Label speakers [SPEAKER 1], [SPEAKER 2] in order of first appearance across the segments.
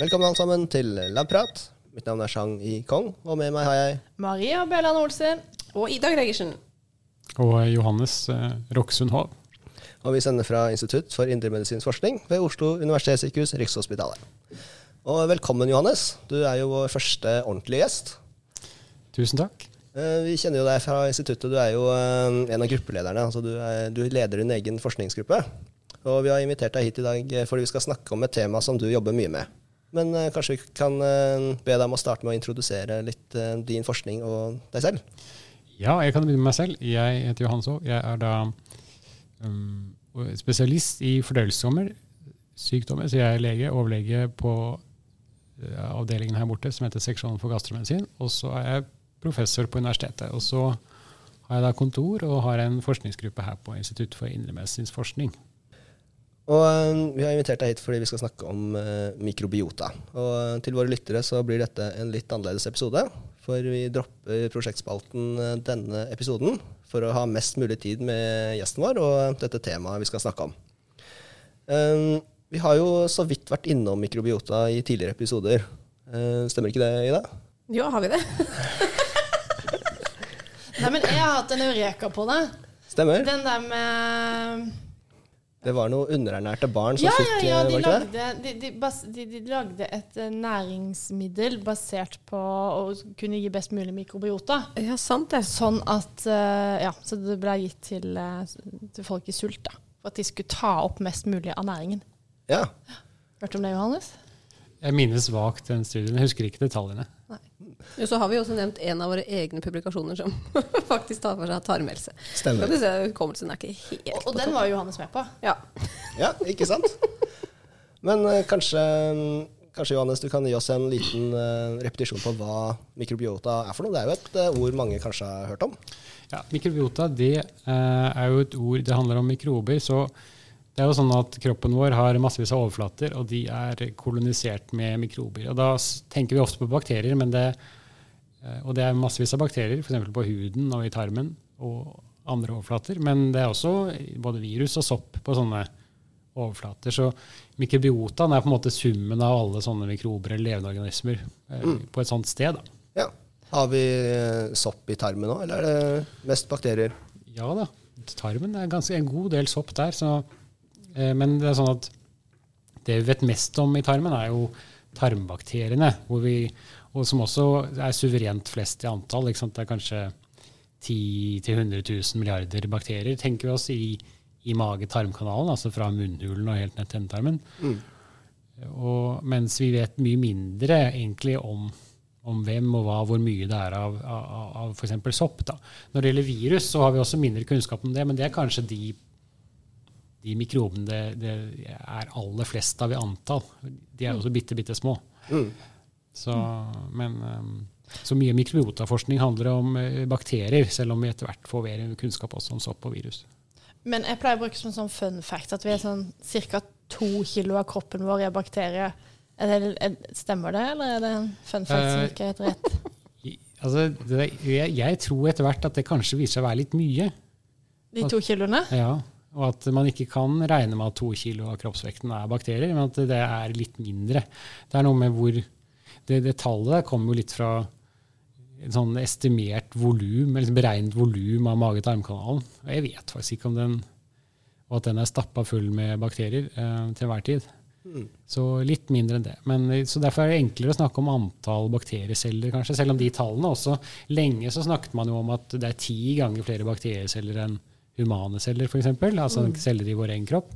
[SPEAKER 1] Velkommen alle sammen til Labprat. Mitt navn er Chang I. Kong, og med meg har jeg
[SPEAKER 2] Maria Bjelland Olsen.
[SPEAKER 3] Og Ida Gregersen.
[SPEAKER 4] Og Johannes eh, Roksund Hov.
[SPEAKER 1] Og vi sender fra Institutt for indremedisinsk forskning ved Oslo universitetssykehus, Rikshospitalet. Og velkommen, Johannes. Du er jo vår første ordentlige gjest.
[SPEAKER 4] Tusen takk.
[SPEAKER 1] Eh, Vi kjenner jo deg fra instituttet. Du er jo eh, en av gruppelederne. altså Du, er, du leder din egen forskningsgruppe. Og vi har invitert deg hit i dag eh, fordi vi skal snakke om et tema som du jobber mye med. Men eh, kanskje vi kan eh, be deg om å starte med å introdusere litt eh, din forskning og deg selv?
[SPEAKER 4] Ja, jeg kan begynne med meg selv. Jeg heter Johannes Hov. Jeg er da um, spesialist i fordøyelsessykdommer, sykdommer, så jeg er lege, overlege på uh, avdelingen her borte som heter seksjonen for gastromedisin. Og så er jeg professor på universitetet. Og så har jeg da kontor og har en forskningsgruppe her på Institutt for indremedisinsk forskning.
[SPEAKER 1] Og eh, Vi har invitert deg hit fordi vi skal snakke om eh, mikrobiota. Og eh, Til våre lyttere så blir dette en litt annerledes episode. For vi dropper prosjektspalten eh, denne episoden for å ha mest mulig tid med gjesten vår og dette temaet vi skal snakke om. Um, vi har jo så vidt vært innom mikrobiota i tidligere episoder. Uh, stemmer ikke det, Ida?
[SPEAKER 3] Jo, har vi det?
[SPEAKER 2] Nei, men jeg har hatt en eureka på det.
[SPEAKER 1] Stemmer.
[SPEAKER 2] Den der med
[SPEAKER 1] Det var noen underernærte barn som
[SPEAKER 2] Ja, ja,
[SPEAKER 1] fikk
[SPEAKER 2] ja.
[SPEAKER 1] ja,
[SPEAKER 2] De
[SPEAKER 1] ikke det?
[SPEAKER 2] lagde, de, de, bas, de, de lagde et eh, næringsmiddel basert på å kunne gi best mulig mikrobiota.
[SPEAKER 3] Ja, sant det.
[SPEAKER 2] Sånn at eh, Ja, så det ble gitt til, eh, til folk i sult, da. For at de skulle ta opp mest mulig av næringen.
[SPEAKER 1] Ja.
[SPEAKER 2] Hørte du om det, Johannes?
[SPEAKER 4] Jeg minnes vagt den studien. Jeg husker ikke detaljene.
[SPEAKER 3] Jo, så har vi også nevnt en av våre egne publikasjoner som faktisk tar for seg tarmhelse.
[SPEAKER 1] Stemmer.
[SPEAKER 3] Du se, Hukommelsen er ikke helt
[SPEAKER 2] Og,
[SPEAKER 3] på
[SPEAKER 2] og den var Johannes med på.
[SPEAKER 3] Ja.
[SPEAKER 1] Ja, ikke sant? Men uh, kanskje, kanskje, Johannes, du kan gi oss en liten uh, repetisjon på hva mikrobiota er for noe? Det er jo et uh, ord mange kanskje har hørt om.
[SPEAKER 4] Ja, Mikrobiota det er jo et ord Det handler om mikrober. så det er jo sånn at Kroppen vår har massevis av overflater, og de er kolonisert med mikrober. Og Da tenker vi ofte på bakterier, men det, eh, og det er massevis av bakterier, f.eks. på huden og i tarmen og andre overflater. Men det er også både virus og sopp på sånne overflater. Så mikrobiotaen er på en måte summen av alle sånne mikrober eller levende organismer mm. på et sånt sted. da.
[SPEAKER 1] Ja. Har vi eh, sopp i tarmen nå, eller er det mest bakterier?
[SPEAKER 4] Ja da. Tarmen er ganske en god del sopp der. Så, eh, men det er sånn at det vi vet mest om i tarmen, er jo tarmbakteriene. Hvor vi, og som også er suverent flest i antall. Det er kanskje 10 000-100 000 milliarder bakterier, tenker vi oss, i, i mage-tarmkanalen. Altså fra munnhulen og helt ned til endetarmen. Og, mens vi vet mye mindre egentlig om, om hvem og hva, hvor mye det er av, av, av f.eks. sopp. Da. Når det gjelder virus, så har vi også mindre kunnskap om det, men det er kanskje de, de mikrobene det, det er aller flest av i antall. De er også bitte, bitte små. Så, men, um, så mye mikrobiotaforskning handler om eh, bakterier, selv om vi etter hvert får mer kunnskap også om sopp og virus.
[SPEAKER 2] Men jeg pleier å bruke som sånn fun fact at vi er sånn ca. to kilo av kroppen vår er bakterier. Er det, er, stemmer det, eller er det en fun fact som
[SPEAKER 4] Eh,
[SPEAKER 2] ikke er helt rett?
[SPEAKER 4] Altså, det, jeg, jeg tror etter hvert at det kanskje viser seg å være litt mye.
[SPEAKER 2] De to kiloene?
[SPEAKER 4] Ja, og at man ikke kan regne med at to kilo av kroppsvekten er bakterier, men at det er litt mindre. Det er noe med hvor Det, det tallet der kommer jo litt fra en sånn estimert volum, eller beregnet volum av mage-tarmkanalen. Og jeg vet faktisk ikke om den Og at den er stappa full med bakterier eh, til hver tid. Så litt mindre enn det. Men, eh, så Derfor er det enklere å snakke om antall bakterieceller, kanskje. Selv om de tallene også Lenge så snakket man jo om at det er ti ganger flere bakterieceller enn humane celler, f.eks. Altså celler i vår egen kropp.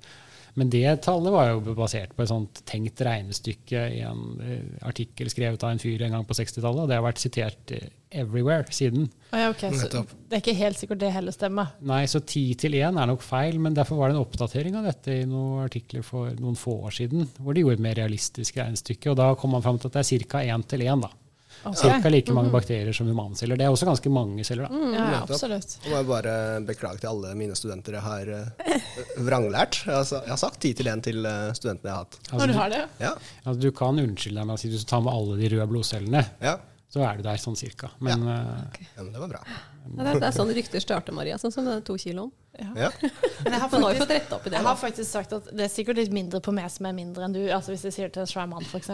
[SPEAKER 4] Men det tallet var jo basert på et sånt tenkt regnestykke i en eh, artikkel skrevet av en fyr en gang på 60-tallet, og det har vært sitert eh, everywhere siden.
[SPEAKER 2] Oh ja, okay. så det er ikke helt sikkert det heller stemmer.
[SPEAKER 4] Nei, så 10 til 1 er nok feil, men derfor var det en oppdatering av dette i noen artikler for noen få år siden, hvor de gjorde et mer realistisk regnestykke, og da kom man fram til at det er ca. 1 til 1. da.
[SPEAKER 2] Ok.
[SPEAKER 4] Cirka like mange bakterier som humanceller. Det er også ganske mange celler. da.
[SPEAKER 2] Mm, ja, absolutt.
[SPEAKER 1] Må jeg bare beklage til alle mine studenter jeg har eh, vranglært. Jeg har, jeg har sagt ti til én til eh, studentene jeg har hatt.
[SPEAKER 2] Når du har det?
[SPEAKER 1] Ja,
[SPEAKER 4] Altså, du kan unnskylde deg med å si at hvis du tar med alle de røde blodcellene,
[SPEAKER 1] ja.
[SPEAKER 4] så er du der sånn cirka. Men eh,
[SPEAKER 1] ja men det var bra.
[SPEAKER 3] Ja, det, er, det er sånn rykter starter, Maria. Sånn som den to kiloen.
[SPEAKER 1] Ja.
[SPEAKER 2] Men jeg har faktisk, jeg har faktisk sagt at det er sikkert litt mindre på meg som er mindre enn du. Altså Hvis jeg sier det til en svær mann, f.eks.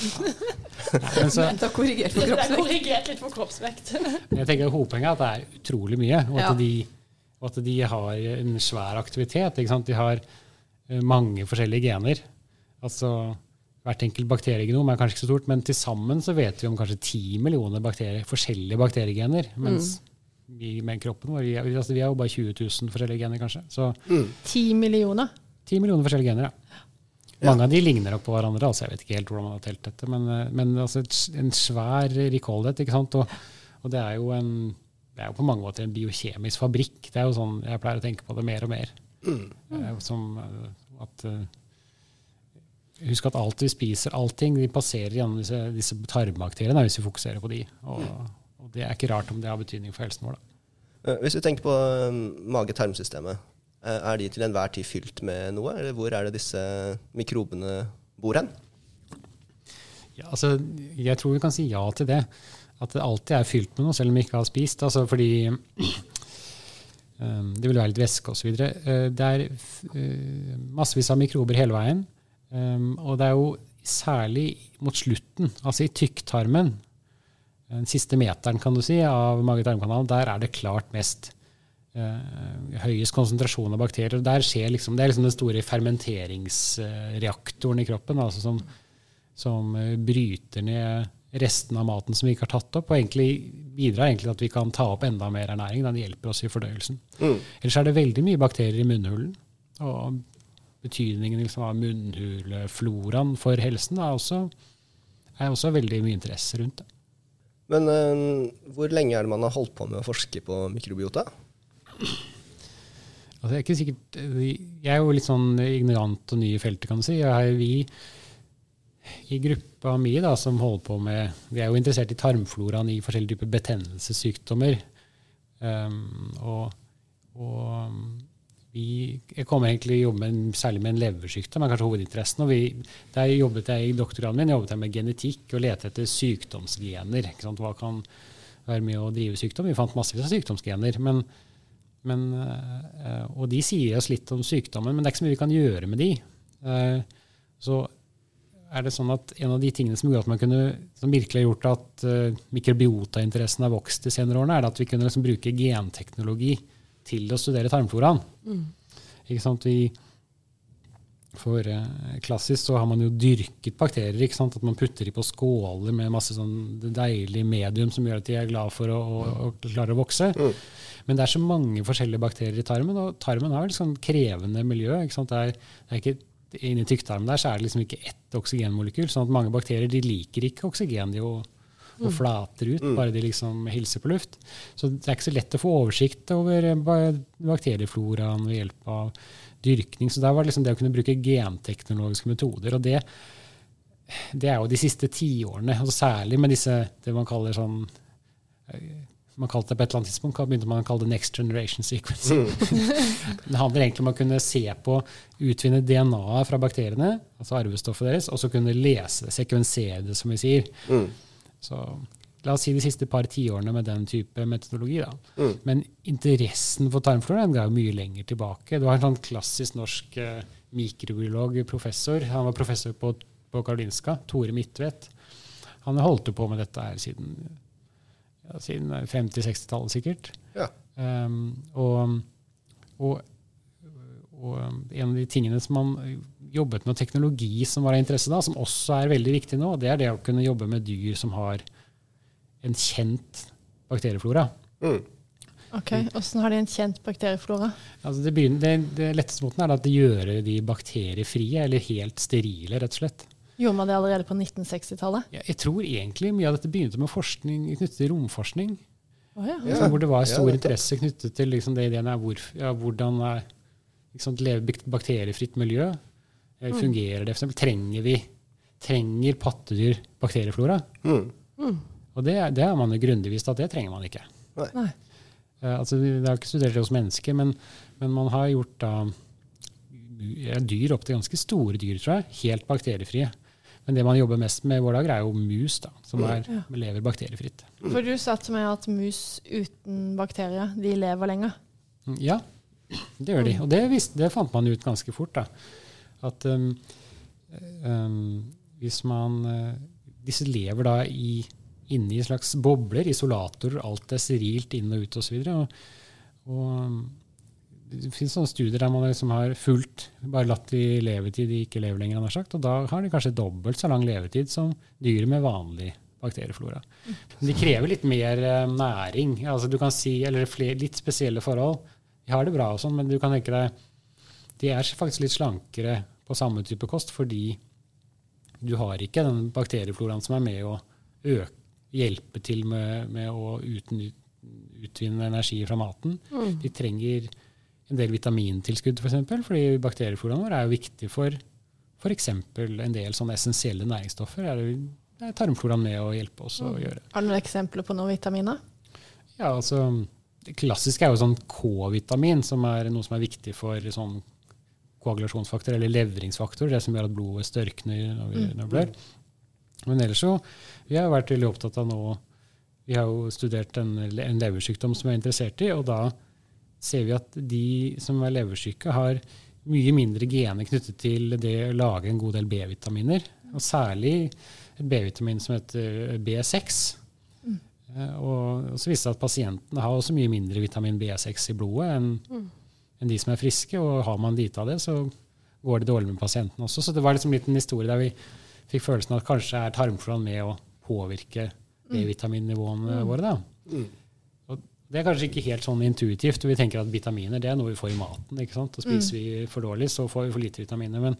[SPEAKER 4] Men så,
[SPEAKER 3] Da korrigert for
[SPEAKER 2] Det er korrigert litt for kroppsvekt.
[SPEAKER 4] jeg tenker Hovedpoenget er at det er utrolig mye, og at,
[SPEAKER 3] Ja.
[SPEAKER 4] de, og at de har en svær aktivitet. Ikke sant? De har eh, mange forskjellige gener. Altså, Hvert enkelt bakteriegenom er kanskje ikke så stort, men til sammen så vet vi om kanskje ti millioner bakterier, forskjellige bakteriegener. Mens vi med kroppen vår vi, altså, vi har jo bare 20 000 forskjellige gener, kanskje. Så
[SPEAKER 2] Ti millioner.
[SPEAKER 4] ti millioner forskjellige gener, ja. Mange av de ligner nok på hverandre. altså Jeg vet ikke helt hvordan man har telt dette. Men, eh, men altså en svær rikholdighet. ikke sant? Og, og det er jo en det er jo på mange måter en biokjemisk fabrikk. Det er jo sånn jeg pleier å tenke på det mer og mer. Eh, Som eh, at Husk at alt vi spiser, allting, de passerer gjennom disse, disse tarmbakteriene hvis vi fokuserer på de. Og, og det er ikke rart om det har betydning for helsen vår. da.
[SPEAKER 1] Hvis vi tenker på mage-tarmsystemet, er de til enhver tid fylt med noe? Eller hvor er det disse mikrobene bor hen?
[SPEAKER 4] Ja, altså, jeg tror vi kan si ja til det. At det alltid er fylt med noe, selv om vi ikke har spist. Altså, fordi um, det vil være litt væske osv. Uh, det er massevis av mikrober hele veien. Og det er jo særlig mot slutten, altså i tykktarmen, den siste meteren kan du si, av mage-tarmkanalen, der er det klart mest høyest konsentrasjon av bakterier. Der skjer liksom, det er liksom den store fermenteringsreaktoren i kroppen altså som, som eh, bryter ned resten av maten som vi ikke har tatt opp, og egentlig bidrar egentlig til at vi kan ta opp enda mer ernæring. Den hjelper oss i fordøyelsen. Ellers er det veldig mye bakterier i munnhulen. Og betydningen liksom, av munnhulefloraen for helsen er også, er også veldig mye interesse rundt det.
[SPEAKER 1] Men eh, hvor lenge er det man har holdt på med å forske på mikrobiota?
[SPEAKER 4] Altså, jeg, er ikke sikkert, jeg er jo litt sånn ignorant og ny i feltet, kan du si. Jeg vi i gruppa mi da, som holder på med Vi er jo interessert i tarmfloraen i forskjellige typer betennelsessykdommer. Um, og, og vi, jeg kommer egentlig å jobbe med, særlig med en leversykdom, er kanskje hovedinteressen. og vi, Der jobbet jeg i doktorgraden min jobbet jeg med genetikk og lette etter sykdomsgener. Ikke sant? Hva kan være med å drive sykdom? Vi fant massevis av sykdomsgener. men men, eh, og de sier oss litt om sykdommen, men det er ikke så mye vi kan gjøre med de. Eh, så er det sånn at en av de tingene som gjorde at man kunne, som virkelig har gjort at uh, mikrobiotainteressen har vokst de senere årene, er at vi kunne liksom bruke genteknologi til å studere tarmfloraen. Ikke sant? Vi, for eh, klassisk så har man jo dyrket bakterier. ikke sant? At man putter dem på skåler med masse sånn deilig medium som gjør at de er glad for å, å, å klare å vokse. Men det er så mange forskjellige bakterier i tarmen, og tarmen har et sånn krevende miljø. ikke sant? Det er, det er ikke, inni tykktarmen der så er det liksom ikke ett oksygenmolekyl. sånn at mange bakterier de liker ikke oksygen. de og, og flater ut, bare de liksom hilser på luft. Så det er ikke så lett å få oversikt over eh, bakteriefloraen ved hjelp av dyrkning. Så der var det liksom det å kunne bruke genteknologiske metoder. Og det, det er jo de siste tiårene, altså særlig med disse det man kaller sånn eh, man kalt det på et eller annet tidspunkt, begynte man å kalle det next generation sequencing. det handler egentlig om å kunne se på, utvinne DNA-et fra bakteriene, altså arvestoffet deres, og så kunne lese det, sekvensere det, som vi sier. Så la oss si de siste par tiårene med den type metodologi. Da. Men interessen for tarmflora den ga mye lenger tilbake. Det var en sånn klassisk norsk eh, mikrobiolog, professor. Han var professor på, på Karolinska, Tore Midtvedt. Han holdt jo på med dette her siden, ja, siden 50-60-tallet sikkert.
[SPEAKER 1] Ja.
[SPEAKER 4] Um, og, og, og um, en av de tingene som man jobbet med, teknologi som var av interesse da, som også er veldig viktig nå, det er det å kunne jobbe med dyr som har en kjent bakterieflora.
[SPEAKER 1] Mm.
[SPEAKER 2] Ok, Åssen har de en kjent bakterieflora?
[SPEAKER 4] Altså det, begynner, det, det letteste måten er at de gjør de bakteriefrie, eller helt sterile, rett og slett.
[SPEAKER 2] Gjorde man det allerede på 1960-tallet?
[SPEAKER 4] Ja, jeg tror egentlig mye av dette begynte med forskning knyttet til romforskning.
[SPEAKER 2] Oh, ja.
[SPEAKER 1] Ja.
[SPEAKER 4] Hvor det var stor
[SPEAKER 1] Ja,
[SPEAKER 4] interesse knyttet til liksom, det ideen er hvor, ja, hvordan er, liksom, sant, leve bakteriefritt miljø. Mm. Fungerer det? For eksempel, trenger vi trenger pattedyr bakterieflora?
[SPEAKER 1] Mm.
[SPEAKER 4] Og det, er- det har man jo grundig visst at det trenger man ikke.
[SPEAKER 2] Nei.
[SPEAKER 4] Eh, altså, det er jo ikke studert det hos mennesker, men, men man har gjort da dyr opp til ganske store dyr, tror jeg, helt bakteriefrie. Men det man jobber mest med i våre dager, er jo mus, da, som er,
[SPEAKER 2] Ja.
[SPEAKER 4] lever bakteriefritt.
[SPEAKER 2] For du sa til meg at mus uten bakterier, de lever lenger.
[SPEAKER 4] Mm, Ja, det gjør de. Og det, visste, det fant man ut ganske fort. da. At um, um, hvis man eh, Disse lever da i, inni slags bobler, isolatorer, alt er sterilt inn og ut osv. Og, og um, det finnes sånne studier der man liksom har fulgt, bare latt de leve til de ikke lever lenger, sagt, og da har de kanskje dobbelt så lang levetid som dyr med vanlig bakterieflora. Men de krever litt mer eh, næring, altså du kan si, eller flere, litt spesielle forhold. De har det bra, og sånn, men du kan tenke deg de er faktisk litt slankere på samme type kost fordi du har ikke den bakteriefloraen som er med å øke, hjelpe til med, med å uten, utvinne energi fra maten. De trenger en del vitamintilskudd, f.eks., for eksempel, fordi bakteriefloraen vår er jo viktig for f.eks. en del sånne essensielle næringsstoffer. Er det, er tarmfloraen med å hjelpe oss å gjøre.
[SPEAKER 2] Har du noen eksempler på noen vitaminer?
[SPEAKER 4] Ja, altså, Det klassiske er jo sånn K-vitamin, som er noe som er viktig for sånn koagulasjonsfaktor, eller levringsfaktor, det som gjør at blodet størkner når vi, når vi blør. Men ellers så Vi har vært veldig opptatt av nå Vi har jo studert en, en leversykdom som vi er interessert i, og da ser vi at de som er leversyke, har mye mindre gener knyttet til det å lage en god del B-vitaminer. Og særlig et B-vitamin som heter B6. Mm. Og så viste det at pasientene har også mye mindre vitamin B6 i blodet enn enn de som er friske. Og har man lite av det, så går det dårlig med pasienten også. Så det var liksom litt en historie der vi fikk følelsen av at kanskje er tarmfloraen med å påvirke B-vitaminnivåene våre. da. Det er kanskje ikke helt sånn intuitivt. Vi tenker at vitaminer det er noe vi får i maten. ikke sant? Og Spiser vi for dårlig, så får vi for lite vitaminer. Men,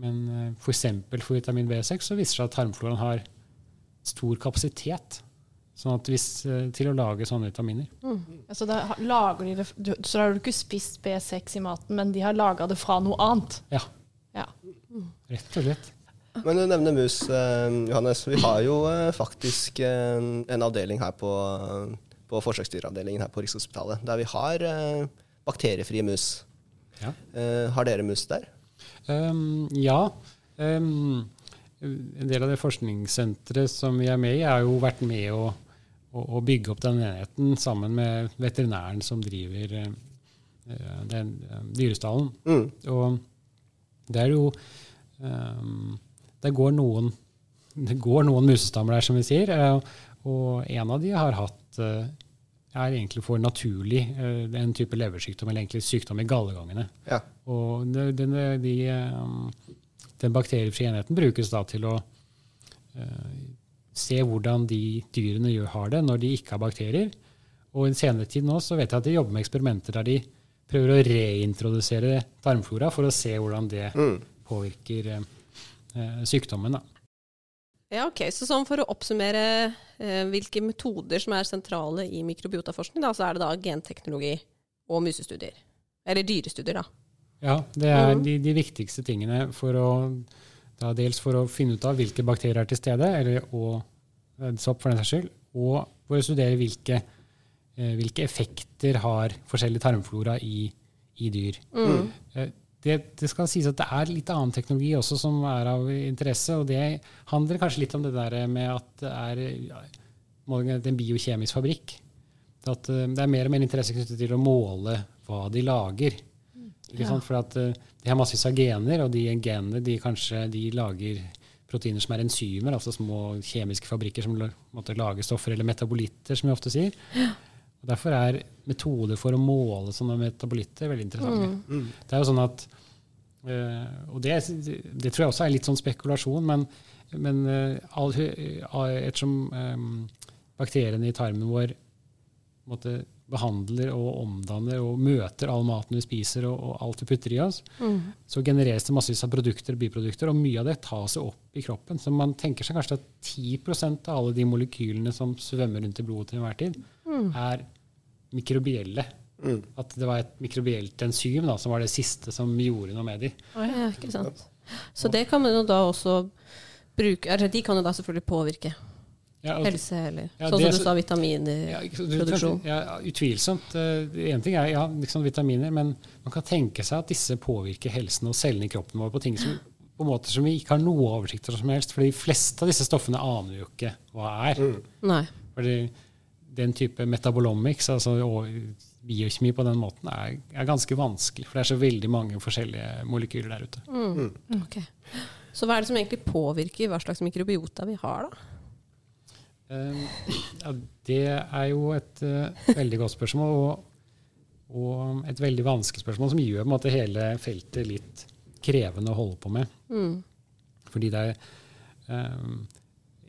[SPEAKER 4] men f.eks. for eksempel for vitamin B6 så viser det seg at tarmfloraen har stor kapasitet sånn at hvis, eh, til å lage sånne vitaminer.
[SPEAKER 2] Altså, da lager de det, du, så da har du ikke spist B6 i maten, men de har laga det fra noe annet.
[SPEAKER 4] Ja,
[SPEAKER 2] Ja.
[SPEAKER 4] rett og slett.
[SPEAKER 1] Men du nevner mus, eh, Johannes. Vi har jo eh, faktisk eh, en avdeling her på, på forsøksdyravdelingen her på Rikshospitalet, der vi har eh, bakteriefrie mus.
[SPEAKER 4] Ja.
[SPEAKER 1] Eh, har dere mus der?
[SPEAKER 4] Um, ja. Um, en del av det forskningssenteret som vi er med i, har jo vært med å, å, å bygge opp den enheten sammen med veterinæren som driver eh, den uh, dyrestallen.
[SPEAKER 1] Mm.
[SPEAKER 4] Og det er jo um, Det går noen det går noen musestammer der, som vi sier. og en av de har hatt eh, er egentlig for naturlig eh, en type leversykdom, eller egentlig sykdom i gallegangene.
[SPEAKER 1] Ja.
[SPEAKER 4] Og den, de, um, den bakteriefrie enheten brukes da til å eh, se hvordan de dyrene gjør, har det når de ikke har bakterier. Og i senere tid nå så vet jeg at de jobber med eksperimenter der de prøver å reintrodusere tarmflora for å se hvordan det
[SPEAKER 1] Mm.
[SPEAKER 4] påvirker eh, eh, sykdommen. Da.
[SPEAKER 3] Ja, ok. Så sånn for å oppsummere eh, hvilke metoder som er sentrale i mikrobiotaforskning, da, så er det da genteknologi og musestudier. Eller dyrestudier, da.
[SPEAKER 4] Ja, det er
[SPEAKER 3] mm.
[SPEAKER 4] de, de viktigste tingene for å da dels for å finne ut av hvilke bakterier er til stede, eller og eh, sopp for den saks skyld, og for å studere hvilke, eh, hvilke effekter har forskjellig tarmflora i, i dyr.
[SPEAKER 3] Mm.
[SPEAKER 4] Eh, Det, det skal sies at det er litt annen teknologi også som er av interesse, og det handler kanskje litt om det der med at det er ja, en biokjemisk fabrikk. At eh, det er mer og mer interesse knyttet til å måle hva de lager.
[SPEAKER 2] Ja.
[SPEAKER 4] For at eh, de har massevis av gener, og de genene de kanskje de lager proteiner som er enzymer, altså små kjemiske fabrikker som lager måtte lage stoffer, eller metabolitter, som vi ofte sier. Og Derfor er metoder for å måle sånne metabolitter veldig interessante.
[SPEAKER 1] Mm.
[SPEAKER 4] Det er jo sånn at eh, Og det, det tror jeg også er litt sånn spekulasjon, men, men eh, eh, ettersom eh, bakteriene i tarmen vår måtte, behandler og omdanner og møter all maten vi spiser og, og alt vi putter i oss,
[SPEAKER 3] Mm.
[SPEAKER 4] så genereres det massevis av produkter og biprodukter, og mye av det tas opp i kroppen. Så man tenker seg kanskje at 10% av alle de molekylene som svømmer rundt i blodet til enhver tid, er mikrobielle.
[SPEAKER 1] Mm.
[SPEAKER 4] At det var et mikrobielt enzym da, som var det siste som gjorde noe med dem.
[SPEAKER 3] Ja, ikke sant. Så det kan man jo da også bruke altså De kan jo da selvfølgelig påvirke
[SPEAKER 4] Ja, og-
[SPEAKER 3] helse, eller
[SPEAKER 4] Ja,
[SPEAKER 3] sånn
[SPEAKER 4] det
[SPEAKER 3] som du sa, vitaminproduksjon.
[SPEAKER 4] Ja. Ja, utvilsomt. Én ting er ja, liksom vitaminer, men man kan tenke seg at disse påvirker helsen og cellene i kroppen vår på ting som, på måter som vi ikke har noe oversikt over som helst. For de fleste av disse stoffene aner vi jo ikke hva er.
[SPEAKER 3] Nei.
[SPEAKER 4] Fordi den type metabolomics, altså biokjemi på den måten, er, er ganske vanskelig. For det er så veldig mange forskjellige molekyler der ute.
[SPEAKER 3] Mm. Ok. Så hva er det som egentlig påvirker hva slags mikrobiota vi har, da?
[SPEAKER 4] Eh, ja, det er jo et uh, veldig godt spørsmål, og, og et veldig vanskelig spørsmål som gjør måte, hele feltet litt krevende å holde på med.
[SPEAKER 3] Mm.
[SPEAKER 4] Fordi det er um,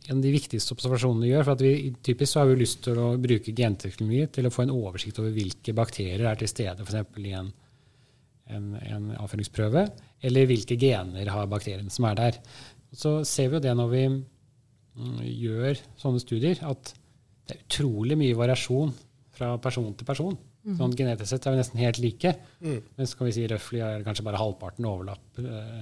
[SPEAKER 4] en av de viktigste observasjonene vi gjør. for at vi, Typisk så har vi lyst til å bruke genteknologi til å få en oversikt over hvilke bakterier er til stede f.eks. i en, en, en avføringsprøve, eller hvilke gener har bakterien som er der. Så ser vi jo det når vi gjør sånne studier, at det er utrolig mye variasjon fra person til person. Sånn Genetisk sett er vi nesten helt like.
[SPEAKER 1] Mm.
[SPEAKER 4] Men så kan vi si røftlig er kanskje bare halvparten overlapp eh,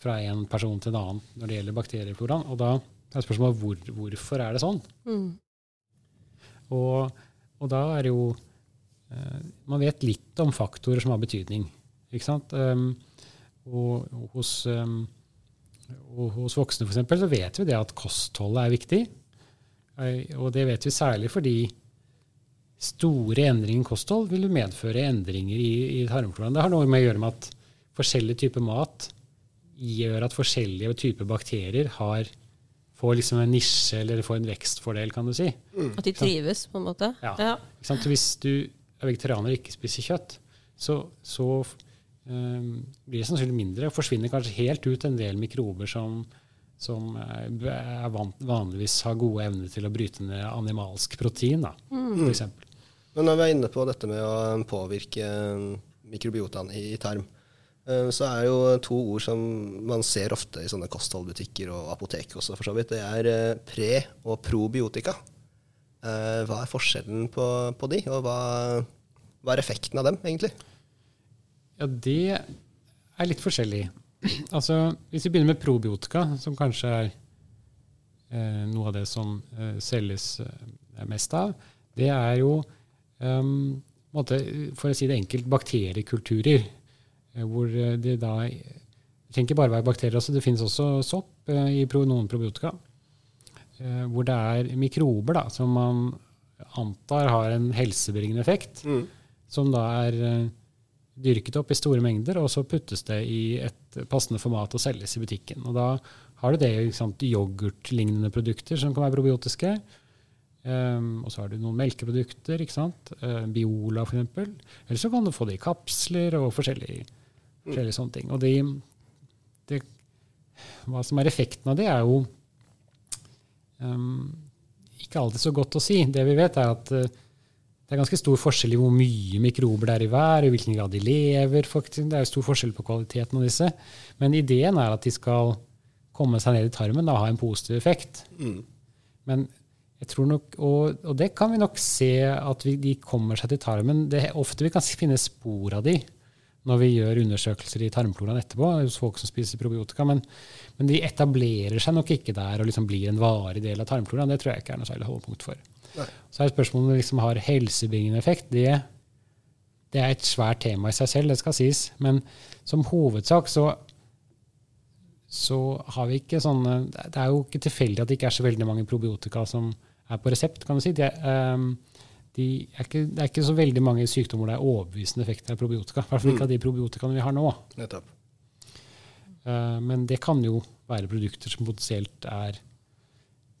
[SPEAKER 4] fra en person til en annen når det gjelder bakteriefloraen. Og da er spørsmålet hvor, hvorfor er det sånn?
[SPEAKER 3] Mm.
[SPEAKER 4] Og, og da er det jo eh, Man vet litt om faktorer som har betydning. Ikke sant? Um, og, og hos, um, og hos voksne for eksempel, så vet vi det at kostholdet er viktig. Og det vet vi særlig fordi store endringer i kosthold vil medføre endringer i, i tarmfloraen. Det har noe med å gjøre med at forskjellige typer mat gjør at forskjellige typer bakterier har, får liksom en nisje eller får en vekstfordel, kan du si.
[SPEAKER 3] At de trives, på en måte?
[SPEAKER 4] Ja. Ikke sant? Så Hvis du er vegetarianer og ikke spiser kjøtt, så, så blir det sannsynlig mindre. og Forsvinner kanskje helt ut en del mikrober som, som van, vanligvis har gode evner til å bryte ned animalsk protein, da, for eksempel.
[SPEAKER 1] Men når vi er inne på dette med å påvirke mikrobiotaen i, i tarm, eh, så er jo to ord som man ser ofte i sånne kostholdbutikker og apotek også, for så vidt. Det er eh, pre- og probiotika. Eh, Hva er forskjellen på, på de, og hva, hva er effekten av dem, egentlig?
[SPEAKER 4] Ja, det er litt forskjellig. Altså, Hvis vi begynner med probiotika, som kanskje er eh, noe av det som eh, selges eh, mest av, det er jo um, måte, for å si det enkelt, bakteriekulturer. eh, Hvor eh, det da Det trenger ikke bare være bakterier, altså, det finnes også sopp eh, i noen probiotika. eh, Hvor det er mikrober da, som man antar har en helsebringende effekt, som da er dyrket opp i store mengder, og så puttes det i et passende format og selges i butikken. Og da har du det sant, yoghurtlignende produkter som kan være probiotiske. Um, og så har du noen melkeprodukter, ikke sant? Uh, Biola f.eks. Eller så kan du få det i kapsler og forskjellige, forskjellige sånne ting. Og de, det, hva som er effekten av det, er jo um, ikke alltid så godt å si. Det vi vet, er at uh, det er ganske stor forskjell i hvor mye mikrober det er i hver, i hvilken grad de lever. faktisk. Det er jo stor forskjell på kvaliteten av disse. Men ideen er at de skal komme seg ned i tarmen og ha en positiv effekt. Men jeg tror nok, og, og det kan vi nok se at vi, de kommer seg til tarmen. Det er ofte vi kan finne spor av de når vi gjør undersøkelser i tarmfloraen etterpå hos folk som spiser probiotika. Men, men de etablerer seg nok ikke der og liksom blir en varig del av tarmfloraen. Det tror jeg ikke er noe særlig holdepunkt for.
[SPEAKER 1] Nei.
[SPEAKER 4] Så er spørsmålet om det liksom har helsebringende effekt. Det, det er et svært tema i seg selv, det skal sies. Men som hovedsak så, så har vi ikke sånne Det er jo ikke tilfeldig at det ikke er så veldig mange probiotika som er på resept, kan du si. Det, um, de er ikke, det er ikke så veldig mange sykdommer det er overbevisende effekter av probiotika. I hvert fall ikke av de probiotikaene vi har nå.
[SPEAKER 1] Nettopp.
[SPEAKER 4] Uh, men det kan jo være produkter som potensielt er,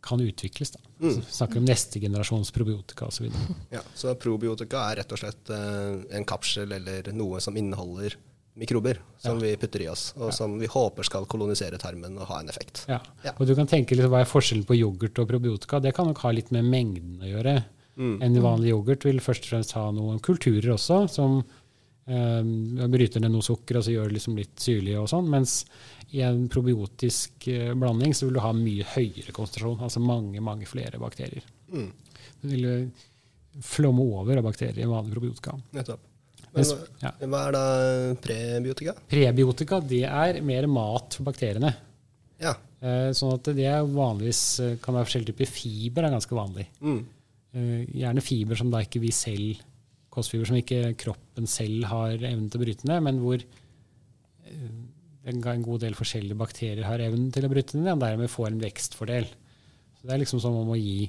[SPEAKER 4] kan utvikles. Da. Så vi snakker om neste generasjons probiotika osv.
[SPEAKER 1] Ja, så probiotika er rett og slett eh, en kapsel eller noe som inneholder mikrober som vi putter i oss, og som vi håper skal kolonisere tarmen og ha en effekt.
[SPEAKER 4] Ja.
[SPEAKER 1] Ja.
[SPEAKER 4] Og du kan tenke litt hva er forskjellen på yoghurt og probiotika. Det kan nok ha litt med mengden å gjøre. En vanlig yoghurt vil først og fremst ha noen kulturer også, som eh, bryter ned noe sukker og så gjør det liksom litt syrlig og sånn. Mens i en probiotisk eh, blanding så vil du ha mye høyere konsentrasjon, altså mange, mange flere bakterier.
[SPEAKER 1] Mm.
[SPEAKER 4] Det vil eh, flomme over av bakterier i vanlig probiotika.
[SPEAKER 1] Nettopp. Men
[SPEAKER 4] ja.
[SPEAKER 1] hva er da prebiotika?
[SPEAKER 4] Prebiotika det er mer mat for bakteriene.
[SPEAKER 1] Ja.
[SPEAKER 4] Eh, sånn at det vanligvis kan være forskjellige typer fiber, er ganske vanlig.
[SPEAKER 1] Mm.
[SPEAKER 4] Gjerne fiber som da ikke vi selv kostfiber som ikke kroppen selv har evnen til å bryte ned, men hvor en en god del forskjellige bakterier har evnen til å bryte ned, og dermed får en vekstfordel. Så Det er liksom som om å gi,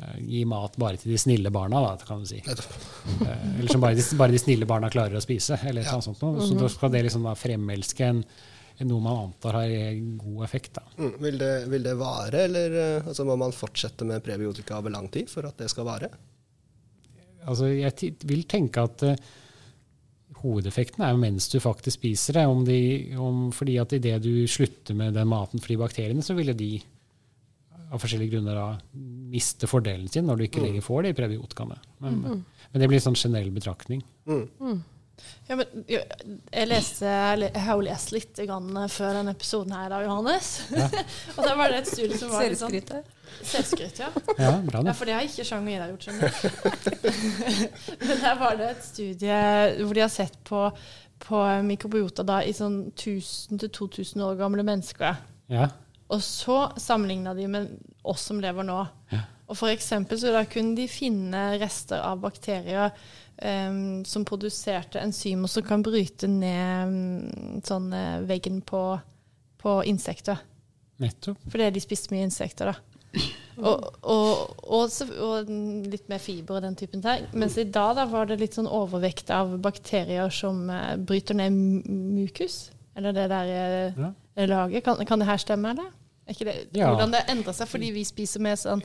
[SPEAKER 4] eh, gi mat bare til de snille barna, da, kan du si. Eh, Eller som bare de, bare de snille barna klarer å spise. eller et
[SPEAKER 1] Ja.
[SPEAKER 4] sånt noe. Så da skal det liksom da fremelske en, noe man antar har god effekt. Da.
[SPEAKER 1] Mm. Vil, det, vil det vare, eller eh, altså, må man fortsette med prebiotika over lang tid for at det skal vare?
[SPEAKER 4] Altså, jeg vil tenke at eh, hovedeffekten er jo mens du faktisk spiser det. Om de, om, fordi at idet du slutter med den maten for de bakteriene, så ville de av forskjellige grunner da miste fordelen sin når du ikke lenger får de prebiotikaene. Men, men det blir en sånn generell betraktning.
[SPEAKER 1] Mm.
[SPEAKER 2] Ja, men, jeg, leste, jeg har jo lest litt grann før denne episoden her i dag, Johannes.
[SPEAKER 4] Ja.
[SPEAKER 2] og da var det et studie som var litt sånn
[SPEAKER 3] Selvskryt
[SPEAKER 2] ja.
[SPEAKER 4] Ja, bra
[SPEAKER 2] Ja, for det har ikke Chang og Ida gjort, skjønner. Men der var det et studie hvor de har sett på, på mikrobiota da, i sånn 1000-2000 år gamle mennesker.
[SPEAKER 4] Ja.
[SPEAKER 2] Og så sammenligna de med oss som lever nå.
[SPEAKER 4] Ja.
[SPEAKER 2] Og for eksempel så da kunne de finne rester av bakterier em, som produserte enzymer som kan bryte ned mm, sånn eh, veggen på, på insekter.
[SPEAKER 4] Nettopp.
[SPEAKER 2] Fordi de spiste mye insekter, da. Og, og, og, og litt mer fiber og den typen ting. Mens i dag da var det litt sånn overvekt av bakterier som eh, bryter ned mu- mukus. Eller det der eh,
[SPEAKER 4] Ja.
[SPEAKER 2] laget. Kan, kan det her stemme, eller? Ikke det,
[SPEAKER 4] Ja.
[SPEAKER 2] Hvordan det endrer seg fordi vi spiser mer sånn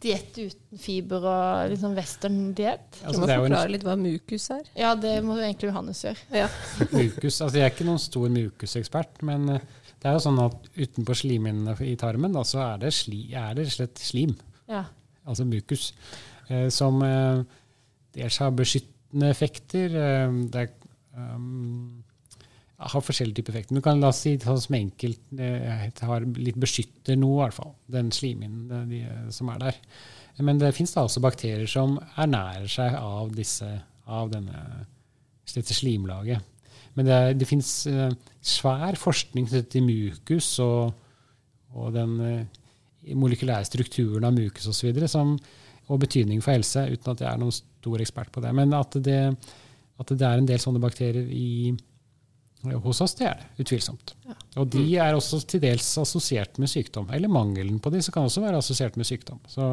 [SPEAKER 2] diett uten fiber og litt sånn western-diett?
[SPEAKER 3] Du
[SPEAKER 4] altså,
[SPEAKER 3] må
[SPEAKER 4] det er en
[SPEAKER 3] forklare litt hva mukus er.
[SPEAKER 2] Ja, det må jo egentlig Johannes gjøre.
[SPEAKER 3] Ja.
[SPEAKER 4] mukus. Altså, jeg er ikke noen stor mukusekspert, men eh, det er jo sånn at utenpå slimhinnene i tarmen da, så er det, sli, er det slett slim,
[SPEAKER 2] Ja.
[SPEAKER 4] altså mukus, eh, som eh, dels har beskyttende effekter. Eh, det er, um, har forskjellige typer effekter. Men du kan la oss si sånn som enkelt eh, har litt beskytter noe, i hvert fall. Den slimhinnen de, som er der. Men det fins da også bakterier som ernærer seg av, disse, av denne, dette slimlaget. Men det, det fins eh, svær forskning knyttet til mukus og, og den eh, molekylære strukturen av mukus osv. Og betydning for helse, uten at jeg er noen stor ekspert på det. Men at det, at det er en del sånne bakterier i, hos oss, det er det utvilsomt.
[SPEAKER 2] Ja.
[SPEAKER 4] Og de er også til dels assosiert med sykdom. Eller mangelen på de, så kan også være assosiert med sykdom. Så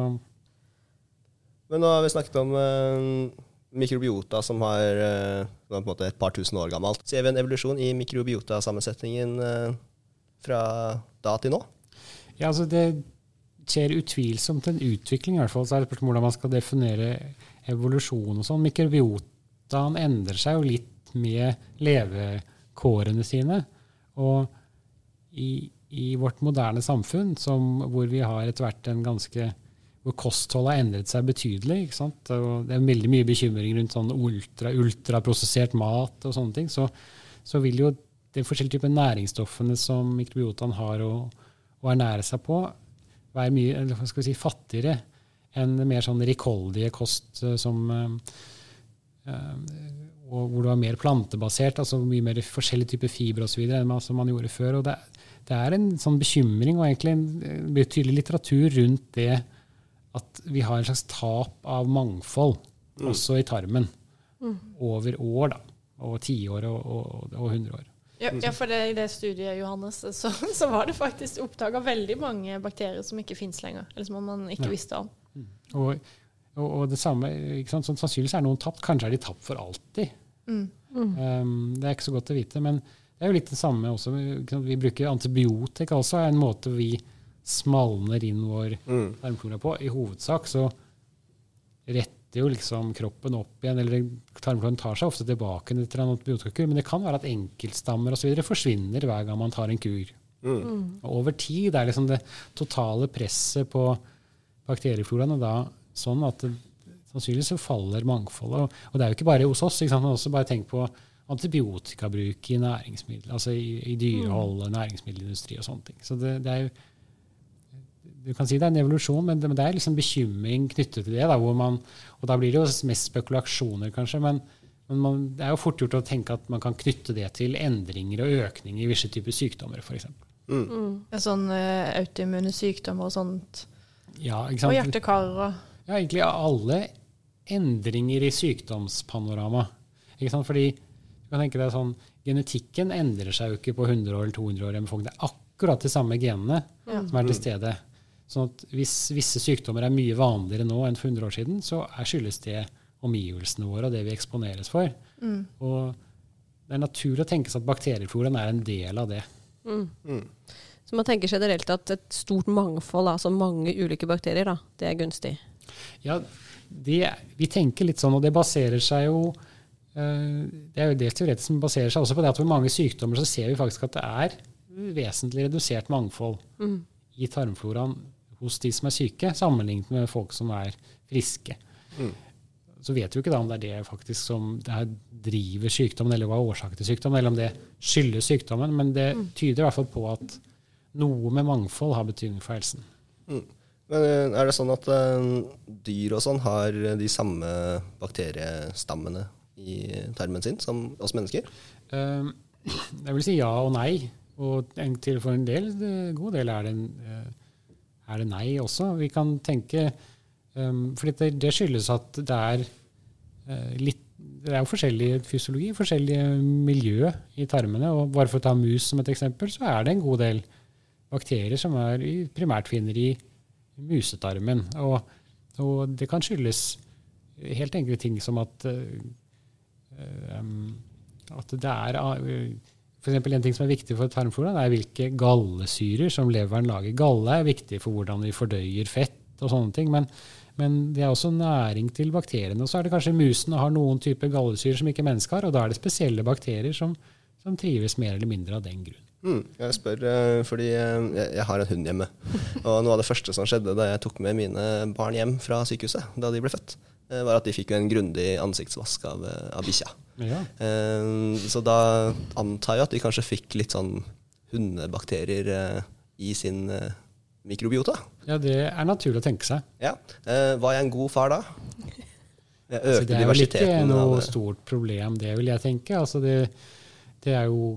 [SPEAKER 1] Men nå har vi snakket om eh, mikrobiota som har eh, som er på en måte et par tusen år gammelt. Ser vi en evolusjon i mikrobiotasammensetningen eh, fra da til nå?
[SPEAKER 4] Ja, altså det skjer utvilsomt en utvikling, i hvert fall. Så er det spørsmål hvordan man skal definere evolusjon og sånn. Mikrobiotaen endrer seg jo litt med levekårene sine. Og i, i vårt moderne samfunn, som, hvor vi har etter hvert en ganske hvor kostholdet har endret seg betydelig. ikke sant? Det er veldig mye bekymring rundt sånn ultra, ultraprosessert mat og sånne ting. Så, så vil jo de forskjellige typer næringsstoffene som mikrobiotaen har å, å ernære seg på, være mye eller skal vi si, fattigere enn mer sånn rikholdige kost eh, som eh, og hvor det var mer plantebasert, altså mye mer forskjellige typer fibre osv. enn man, som man gjorde før. og det, det er en sånn bekymring og egentlig en betydelig litteratur rundt det at vi har en slags tap av mangfold, også i tarmen, over år, da. Og tiår og, og, og hundre år.
[SPEAKER 2] Ja, ja, for det, i det studiet, Johannes, så, så var det faktisk oppdaga veldig mange bakterier som ikke fins lenger. Eller som man ikke
[SPEAKER 4] Ja.
[SPEAKER 2] visste om.
[SPEAKER 4] Og, og, og det samme, ikke sant? Sånn, sannsynligvis er noen tapt. Kanskje er de tapt for alltid.
[SPEAKER 2] Mm.
[SPEAKER 4] Um, det er ikke så godt å vite. Men det er jo litt det samme også. Vi bruker antibiotika også, er en måte vi smalner inn vår
[SPEAKER 1] Mm.
[SPEAKER 4] tarmflora på. I hovedsak så retter jo liksom kroppen opp igjen, eller tarmfloraen tar seg ofte tilbake etter en antibiotikakur, men det kan være at enkeltstammer videre forsvinner hver gang man tar en kur.
[SPEAKER 1] Mm.
[SPEAKER 4] Og over tid er liksom det totale presset på bakteriefloraen og da sånn at sannsynligvis så faller mangfoldet. Og, og det er jo ikke bare hos oss, ikke sant? men også bare tenk på antibiotikabruk i næringsmiddel, altså i, i dyrehold, næringsmiddelindustri og sånne ting. Så det, det er jo du kan si det er en evolusjon, men det, men det er liksom bekymring knyttet til det. Da, hvor man, og da blir det jo mest spekulasjoner, kanskje. Men, men man, det er jo fort gjort å tenke at man kan knytte det til endringer og økninger i visse typer sykdommer, f.eks.
[SPEAKER 1] Mm.
[SPEAKER 2] Ja, sånn uh, autoimmune sykdommer og sånt.
[SPEAKER 4] Ja, ikke
[SPEAKER 2] Og hjerte-kar og
[SPEAKER 4] Ja, egentlig alle endringer i sykdomspanorama. Ikke sant? Fordi du kan tenke deg sånn, Genetikken endrer seg jo ikke på 100 år eller 200 år. med folk. Det er akkurat de samme genene
[SPEAKER 2] Ja.
[SPEAKER 4] som er til stede. Sånn at Hvis visse sykdommer er mye vanligere nå enn for 100 år siden, så er, skyldes det omgivelsene våre og det vi eksponeres for.
[SPEAKER 2] mm.
[SPEAKER 4] Og det er naturlig å tenke seg at bakteriefloraen er en del av det.
[SPEAKER 3] Så man tenker generelt at et stort mangfold, altså mange ulike bakterier, da, det er gunstig.
[SPEAKER 4] Ja, det, vi tenker litt sånn, og det baserer seg jo eh, Det er jo det teoretisk som baserer seg også på det at ved mange sykdommer så ser vi faktisk at det er vesentlig redusert mangfold i tarmfloraen hos de som er syke, sammenlignet med folk som er friske. Så vet vi jo ikke da om det er det faktisk som det her driver sykdommen, eller hva er årsaken til sykdommen, eller om det skyldes sykdommen, men det tyder i hvert fall på at noe med mangfold har betydning for helsen.
[SPEAKER 1] Men eh, er det sånn at eh, dyr og sånn har de samme bakteriestammene i tarmen sin som oss mennesker?
[SPEAKER 4] Eh, Jeg vil si ja og nei. Og til for en del, god del er det, eh, er det nei også. Vi kan tenke um, For det, det skyldes at det er eh, litt Det er jo forskjellig fysiologi, forskjellig miljø i tarmene. Og bare for å ta mus som et eksempel, så er det en god del bakterier som er primært finner i musetarmen. Og, og det kan skyldes helt enkle ting som at eh, um, at det er for eksempel En ting som er viktig for tarmfloraen, er hvilke gallesyrer som leveren lager. Galle er viktig for hvordan vi fordøyer fett og sånne ting. Men, men det er også næring til bakteriene. Og så er det kanskje musene har noen typer gallesyrer som ikke mennesker har, og da er det spesielle bakterier som, som trives mer eller mindre av den grunn.
[SPEAKER 1] Mm, jeg spør eh, fordi eh, jeg, har en hund hjemme. Og noe av det første som skjedde da jeg tok med mine barn hjem fra sykehuset, da de ble født, eh, var at de fikk en grundig ansiktsvask av, av bikkja.
[SPEAKER 4] Ja.
[SPEAKER 1] Så da antar jeg at de kanskje fikk litt sånn hundebakterier i sin mikrobiota.
[SPEAKER 4] ja, det er naturlig å tenke seg.
[SPEAKER 1] Ja. Var jeg en god far da? Jeg
[SPEAKER 4] Så
[SPEAKER 1] økte
[SPEAKER 4] det er vel ikke noe
[SPEAKER 1] av
[SPEAKER 4] stort problem, det vil jeg tenke. Altså det, det er jo,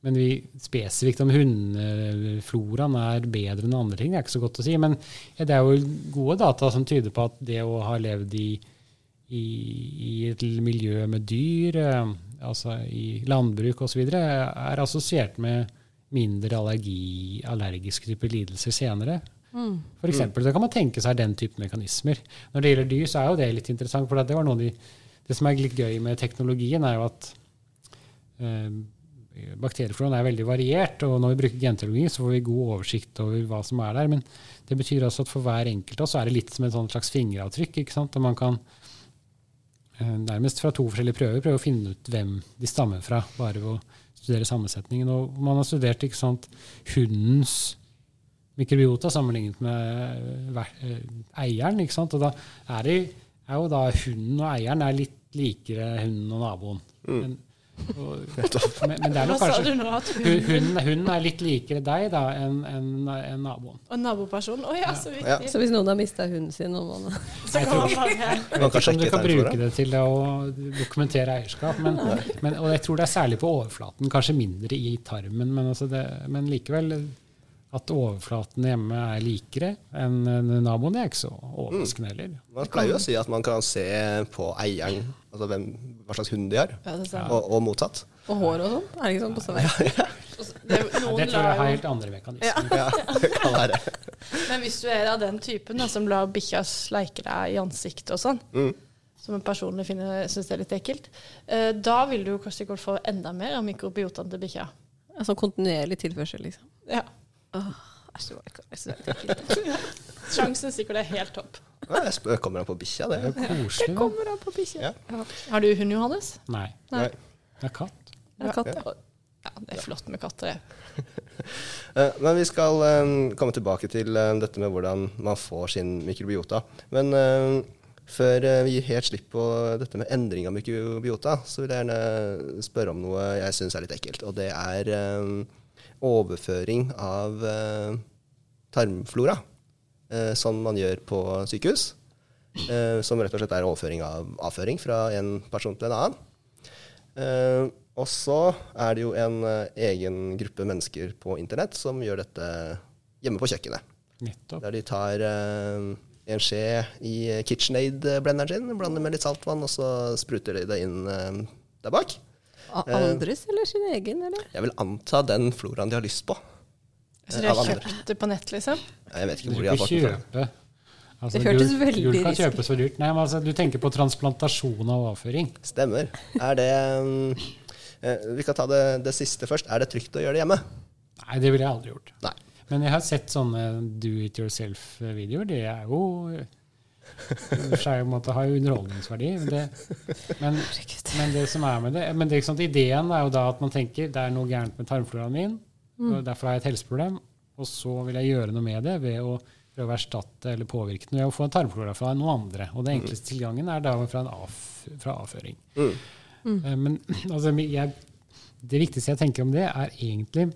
[SPEAKER 4] men vi, spesifikt om hundefloraen er bedre enn andre ting, det er ikke så godt å si. Men det er jo gode data som tyder på at det å ha levd i, i, i et miljø med dyr, eh, altså i landbruk osv., er assosiert med mindre allergi, allergiske typer lidelser senere. For eksempel, så kan man tenke seg den type mekanismer. Når det gjelder dyr, så er jo det litt interessant. for det de, det som er litt gøy med teknologien, er jo at eh, bakteriefloraen er veldig variert. Og når vi bruker genteologi, så får vi god oversikt over hva som er der. Men det betyr også at for hver enkelt av oss er det litt som et slags fingeravtrykk. ikke sant? Og man kan eh, nærmest fra to forskjellige prøver prøve å finne ut hvem de stammer fra, bare ved å studere sammensetningen. Og man har studert ikke sant, hundens mikrobiota sammenlignet med eh, eieren. ikke sant? Og da er, det, er jo da hunden og eieren er litt likere hunden og naboen. Men, og, men, men det er
[SPEAKER 2] Hva
[SPEAKER 4] nok
[SPEAKER 2] sa
[SPEAKER 4] kanskje
[SPEAKER 2] du nå? At
[SPEAKER 4] hu-
[SPEAKER 2] hun
[SPEAKER 4] hunden er litt likere deg da enn en, en naboen.
[SPEAKER 2] og nabopersonen Å ja, så
[SPEAKER 1] Ja.
[SPEAKER 3] Så hvis noen har mista hunden sin om måneden
[SPEAKER 2] Så kan man bare
[SPEAKER 1] Man
[SPEAKER 4] Jeg vet ikke om du kan bruke det til å dokumentere eierskap. Men, men, og jeg tror det er særlig på overflaten, kanskje mindre i tarmen. Men, altså det, men likevel, at overflaten hjemme er likere enn enn naboen, det er ikke så overraskende heller.
[SPEAKER 1] Man pleier jo å si at man kan se på eieren, altså hvem, hva slags hund de har,
[SPEAKER 2] Ja,
[SPEAKER 1] og, og motsatt.
[SPEAKER 3] Og hår og sånn? Er det ikke sånn på samme
[SPEAKER 2] ja, ja. Det, noen
[SPEAKER 4] Det tror jeg har helt andre mekanismer.
[SPEAKER 1] Ja, det kan være.
[SPEAKER 2] Men hvis du er av den typen da, som lar bikkja sleike deg i ansiktet og sånn,
[SPEAKER 1] Mm.
[SPEAKER 2] som en personlig finner- syns er litt ekkelt, eh, da vil du kanskje sikkert få enda mer av mikrobiotaen til bikkja.
[SPEAKER 3] Altså kontinuerlig tilførsel, liksom.
[SPEAKER 2] Ja.
[SPEAKER 3] Åh, æsj, det var ikke- det er ekkelt.
[SPEAKER 2] Sjansen sikkert er helt topp.
[SPEAKER 1] Ja, jeg spør, kommer han på bikkja, det?
[SPEAKER 4] Koselig, da.
[SPEAKER 2] Kommer an på bikkja.
[SPEAKER 1] Ja.
[SPEAKER 2] Ja. Har du hund, Johannes?
[SPEAKER 4] Nei.
[SPEAKER 2] Nei.
[SPEAKER 4] Det er katt.
[SPEAKER 3] Det er katt, ja.
[SPEAKER 2] Ja, det er flott med katter, det.
[SPEAKER 1] Eh, Men vi skal komme tilbake til dette med hvordan man får sin mikrobiota. Men før eh, vi gir helt slipp på dette med endring av mikrobiota, så vil jeg gjerne spørre om noe jeg syns er litt ekkelt. Og det er overføring av eh, tarmflora, eh, som man gjør på sykehus. Eh, som rett og slett er overføring av avføring fra en person til en annen. Eh, og så er det jo en egen gruppe mennesker på internett som gjør dette hjemme på kjøkkenet.
[SPEAKER 4] Nettopp.
[SPEAKER 1] Der de tar en skje i KitchenAid-blenderen sin, blander med litt saltvann, og så spruter de det inn der bak.
[SPEAKER 3] A- Andres eller sin egen, eller?
[SPEAKER 1] Jeg vil anta den floraen de har lyst på.
[SPEAKER 2] Så de har kjøpt det på nett, liksom?
[SPEAKER 1] Jeg vet ikke hvor de har fått det fra.
[SPEAKER 4] altså,
[SPEAKER 3] Det hørtes
[SPEAKER 4] veldig
[SPEAKER 3] veldig
[SPEAKER 4] gulk kan kjøpe så dyrt. Nei, men altså, du tenker på transplantasjon av avføring.
[SPEAKER 1] Stemmer. Er det eh, Vi kan ta det, det siste først. Er det trygt å gjøre det hjemme?
[SPEAKER 4] Nei, det ville jeg aldri gjort.
[SPEAKER 1] Nei.
[SPEAKER 4] Men jeg har sett sånne do it yourself-videoer. Det er jo måte har jo underholdningsverdi. Det, men, men det som er med det men det, er ikke sant, Ideen er jo da at man tenker det er noe gærent med tarmfloraen min, og derfor har jeg et helseproblem, og så vil jeg gjøre noe med det ved å prøve å erstatte eller påvirke den ved å få en tarmflora fra noen andre. Og den enkleste tilgangen er da fra, en av, fra avføring.
[SPEAKER 1] Mm.
[SPEAKER 4] Eh, Men altså, jeg, det viktigste jeg tenker om det, er egentlig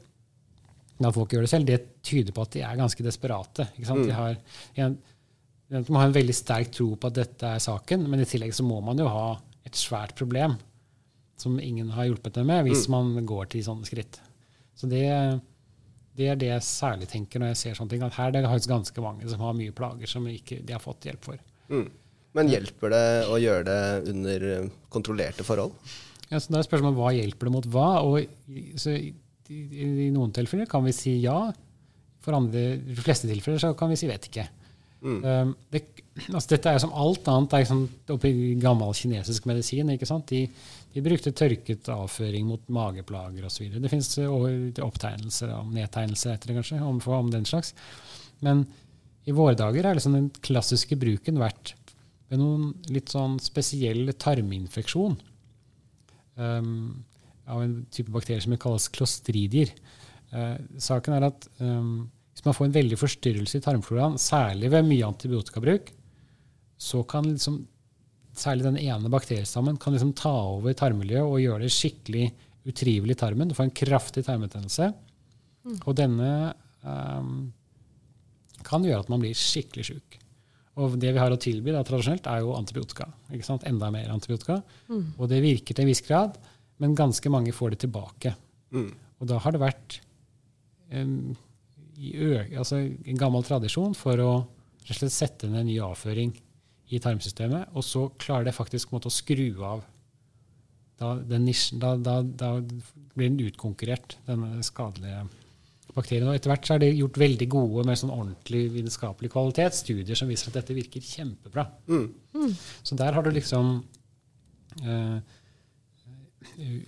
[SPEAKER 4] at folk gjør det selv. Det tyder på at de er ganske desperate. Ikke sant? De har en, de må ha en veldig sterk tro på at dette er saken, men i tillegg så må man jo ha et svært problem som ingen har hjulpet dem med, hvis man går til sånne skritt. Så det, det er det jeg særlig tenker når jeg ser sånne ting. At her er det faktisk ganske mange som har mye plager som ikke de har fått hjelp for.
[SPEAKER 1] Mm. Men hjelper det å gjøre det under eh, kontrollerte forhold?
[SPEAKER 4] Ja, så da er spørsmålet hva hjelper det mot hva? Og så i, i, I noen tilfeller kan vi si ja. For andre, de fleste tilfeller så kan vi si vet ikke. Um, det, altså dette er som alt annet det er liksom oppi gammel kinesisk medisin. De, de brukte tørket avføring mot mageplager osv. Det fins opptegnelser om nedtegnelser etter det kanskje, om, om den slags. Men i våre dager er liksom den klassiske bruken vært ved noen litt sånn spesiell tarminfeksjon um, av en type bakterier som kalles klostridier. Uh, saken er at um, hvis man får en veldig forstyrrelse i tarmfloraen, særlig ved mye antibiotikabruk, så kan liksom, særlig den ene bakteriestammen kan liksom ta over tarmmiljøet og gjøre det skikkelig utrivelig i tarmen. Du får en kraftig tarmbetennelse. Og denne um, kan gjøre at man blir skikkelig sjuk. Og det vi har å tilby da, tradisjonelt, er jo antibiotika. ikke sant? Enda mer antibiotika. Og det virker til en viss grad, men ganske mange får det tilbake.
[SPEAKER 1] Mm.
[SPEAKER 4] Og da har det vært ø altså en gammel tradisjon for å rett og slett sette ned en ny avføring i tarmsystemet, og så klarer det faktisk måte, å skru av da, den nisjen, da, da, da blir den utkonkurrert, denne skadelige bakterien. Og etter hvert så er det gjort veldig gode med sånn ordentlig vitenskapelig kvalitet, studier som viser at dette virker kjempebra.
[SPEAKER 1] Mm.
[SPEAKER 4] Så der har du liksom eh,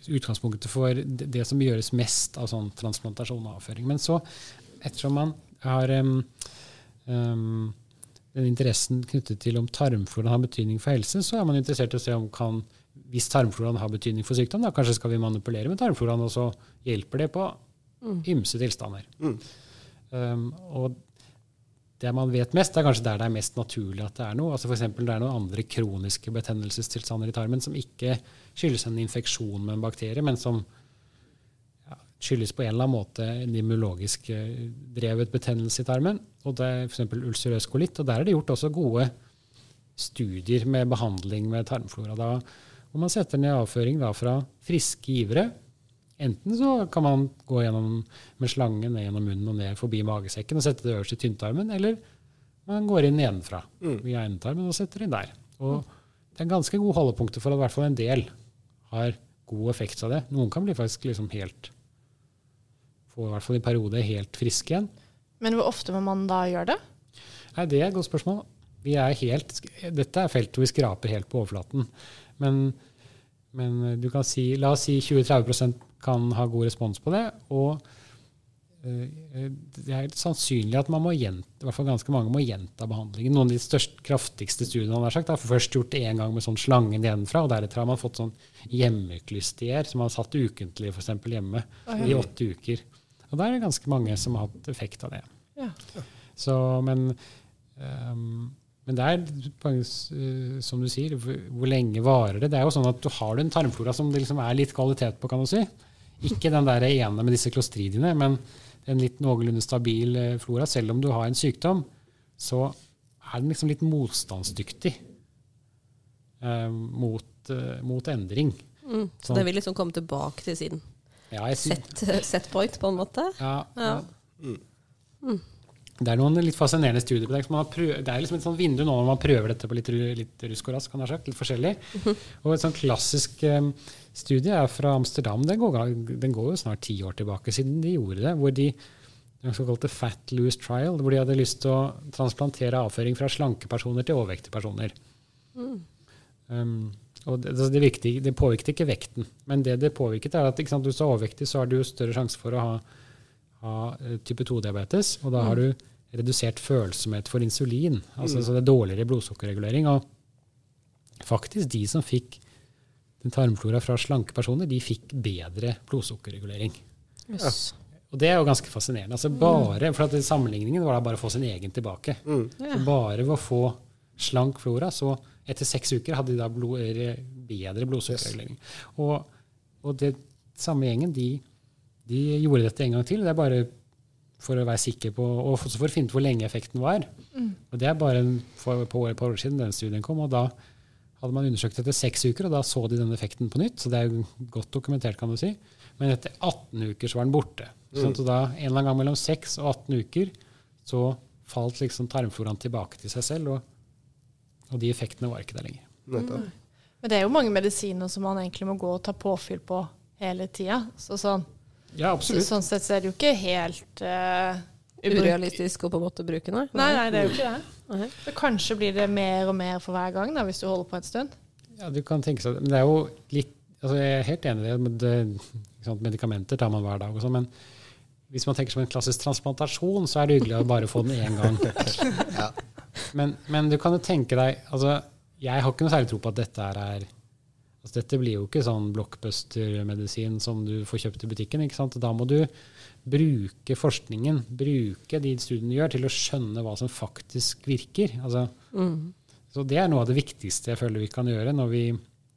[SPEAKER 4] utgangspunktet for det, det som gjøres mest av sånn transplantasjon og avføring. Men så, ettersom man har um, um, den interessen knyttet til om tarmfloraen har betydning for helse, så er man interessert i å se om kan, hvis tarmfloraen har betydning for sykdom, da kanskje skal vi manipulere med tarmfloraen, og så hjelper det på ymse tilstander.
[SPEAKER 1] Mm.
[SPEAKER 4] Um, og det man vet mest, er kanskje der det er mest naturlig at det er noe. Altså F.eks. det er noen andre kroniske betennelsestilstander i tarmen som ikke skyldes en infeksjon med en bakterie, men som skyldes på en eller annen måte en immunologisk eh, drevet betennelse i tarmen. Og det er f.eks. ulcerøs kolitt. Og der er det gjort også gode studier med behandling med tarmflora. Da, hvor man setter ned avføring da, fra friske givere. Enten så kan man gå gjennom med slange ned gjennom munnen og ned forbi magesekken og sette det øverst i tynntarmen, eller man går inn nedenfra via endetarmen og setter inn der. Og det er ganske gode holdepunkter for at i hvert fall en del har god effekt av det. Noen kan bli faktisk liksom helt få i hvert fall i perioder helt friske igjen.
[SPEAKER 2] Men hvor ofte må man da gjøre det?
[SPEAKER 4] Nei, Det er et godt spørsmål. Vi er helt, dette er feltet hvor vi skraper helt på overflaten. Men, men du kan si, la oss si 20-30 kan ha god respons på det. Og eh, det er sannsynlig at man må gjenta, i hvert fall ganske mange må gjenta behandlingen. Noen av de største, kraftigste studiene har sagt, har først gjort det én gang med sånn slangen nedenfra, og deretter har man fått sånn hjemmeklystier som man har satt ukentlig for eksempel, hjemme i åtte uker. Og da er det ganske mange som har hatt effekt av det.
[SPEAKER 2] Ja.
[SPEAKER 4] Så, men, um, men det er, eh, som du sier, hvor, lenge varer det? Det er jo sånn at du har en tarmflora som det liksom er litt kvalitet på, kan du si. Ikke den der ene med disse klostridiene, men en litt noenlunde stabil eh, flora. Selv om du har en sykdom, så er den liksom litt motstandsdyktig eh, mot, uh, mot endring.
[SPEAKER 3] Mm. Så
[SPEAKER 4] Sånn.
[SPEAKER 3] det vil liksom komme tilbake til sin
[SPEAKER 4] Ja, jeg sy-
[SPEAKER 3] set, set point, på en måte?
[SPEAKER 4] Ja,
[SPEAKER 3] Ja.
[SPEAKER 4] ja. Det er noen litt fascinerende studier på det. Man har det er liksom et sånt vindu nå når man prøver dette på litt, litt rusk og rask, kan jeg ha sagt, litt forskjellig. Og et sånn klassisk um, studie er fra Amsterdam. Den går, den går jo snart ti år tilbake siden de gjorde det. hvor de såkalte Fat Loose Trial, hvor de hadde lyst til å transplantere avføring fra slanke personer til overvektige personer. Um, og det, altså det, viktige, det påvirket ikke vekten, men det det påvirket, er at ikke sant, hvis du er overvektig, så har du større sjanse for å ha, ha eh, type 2-diabetes, og da har du redusert følsomhet for insulin. Altså, Så det er dårligere blodsukkerregulering. Og faktisk de som fikk den tarmflora fra slanke personer, de fikk bedre blodsukkerregulering.
[SPEAKER 3] Jøss.
[SPEAKER 4] Og det er jo ganske fascinerende. Altså bare, for at Sammenligningen var da bare å få sin egen tilbake. Så bare ved å få slank flora, så etter seks uker hadde de da blod, bedre blodsukkerregulering. Og, og det samme gjengen, de, de gjorde dette en gang til. Det er bare for å være sikker på, og også for å finne ut hvor lenge effekten var. Og Det er bare en, for, på et par år siden den studien kom. og da hadde man undersøkt etter seks uker, og da så de den effekten på nytt. Så det er jo godt dokumentert, kan du si. Men etter 18 uker så var den borte. Sånn så da, en eller annen gang mellom 6 og 18 uker så falt liksom tarmfloraen tilbake til seg selv, og, og de effektene var ikke der lenger.
[SPEAKER 1] Mm.
[SPEAKER 2] Men det er jo mange medisiner som man egentlig må gå og ta påfyll på hele tida. Så sånn,
[SPEAKER 4] Ja,
[SPEAKER 2] så sånn sett så er det jo ikke helt uh,
[SPEAKER 3] Urealistisk å på en måte bruke noe.
[SPEAKER 2] Nei, nei, det er jo ikke det. Så kanskje blir det mer og mer for hver gang da, hvis du holder på en stund.
[SPEAKER 4] Ja, du kan tenke seg, men det er jo litt altså Jeg er helt enig i det. Med det ikke sant, medikamenter tar man hver dag. Og sånn, men hvis man tenker som en klassisk transplantasjon, så er det hyggelig å bare få den én gang.
[SPEAKER 1] Ja.
[SPEAKER 4] Men, men du kan jo tenke deg altså, Jeg har ikke noe særlig tro på at dette er altså, Dette blir jo ikke sånn blockbuster-medisin som du får kjøpt i butikken. ikke sant? Da må du bruke forskningen, bruke de studiene du gjør, til å skjønne hva som faktisk virker. Altså, Så det er noe av det viktigste jeg føler vi kan gjøre når vi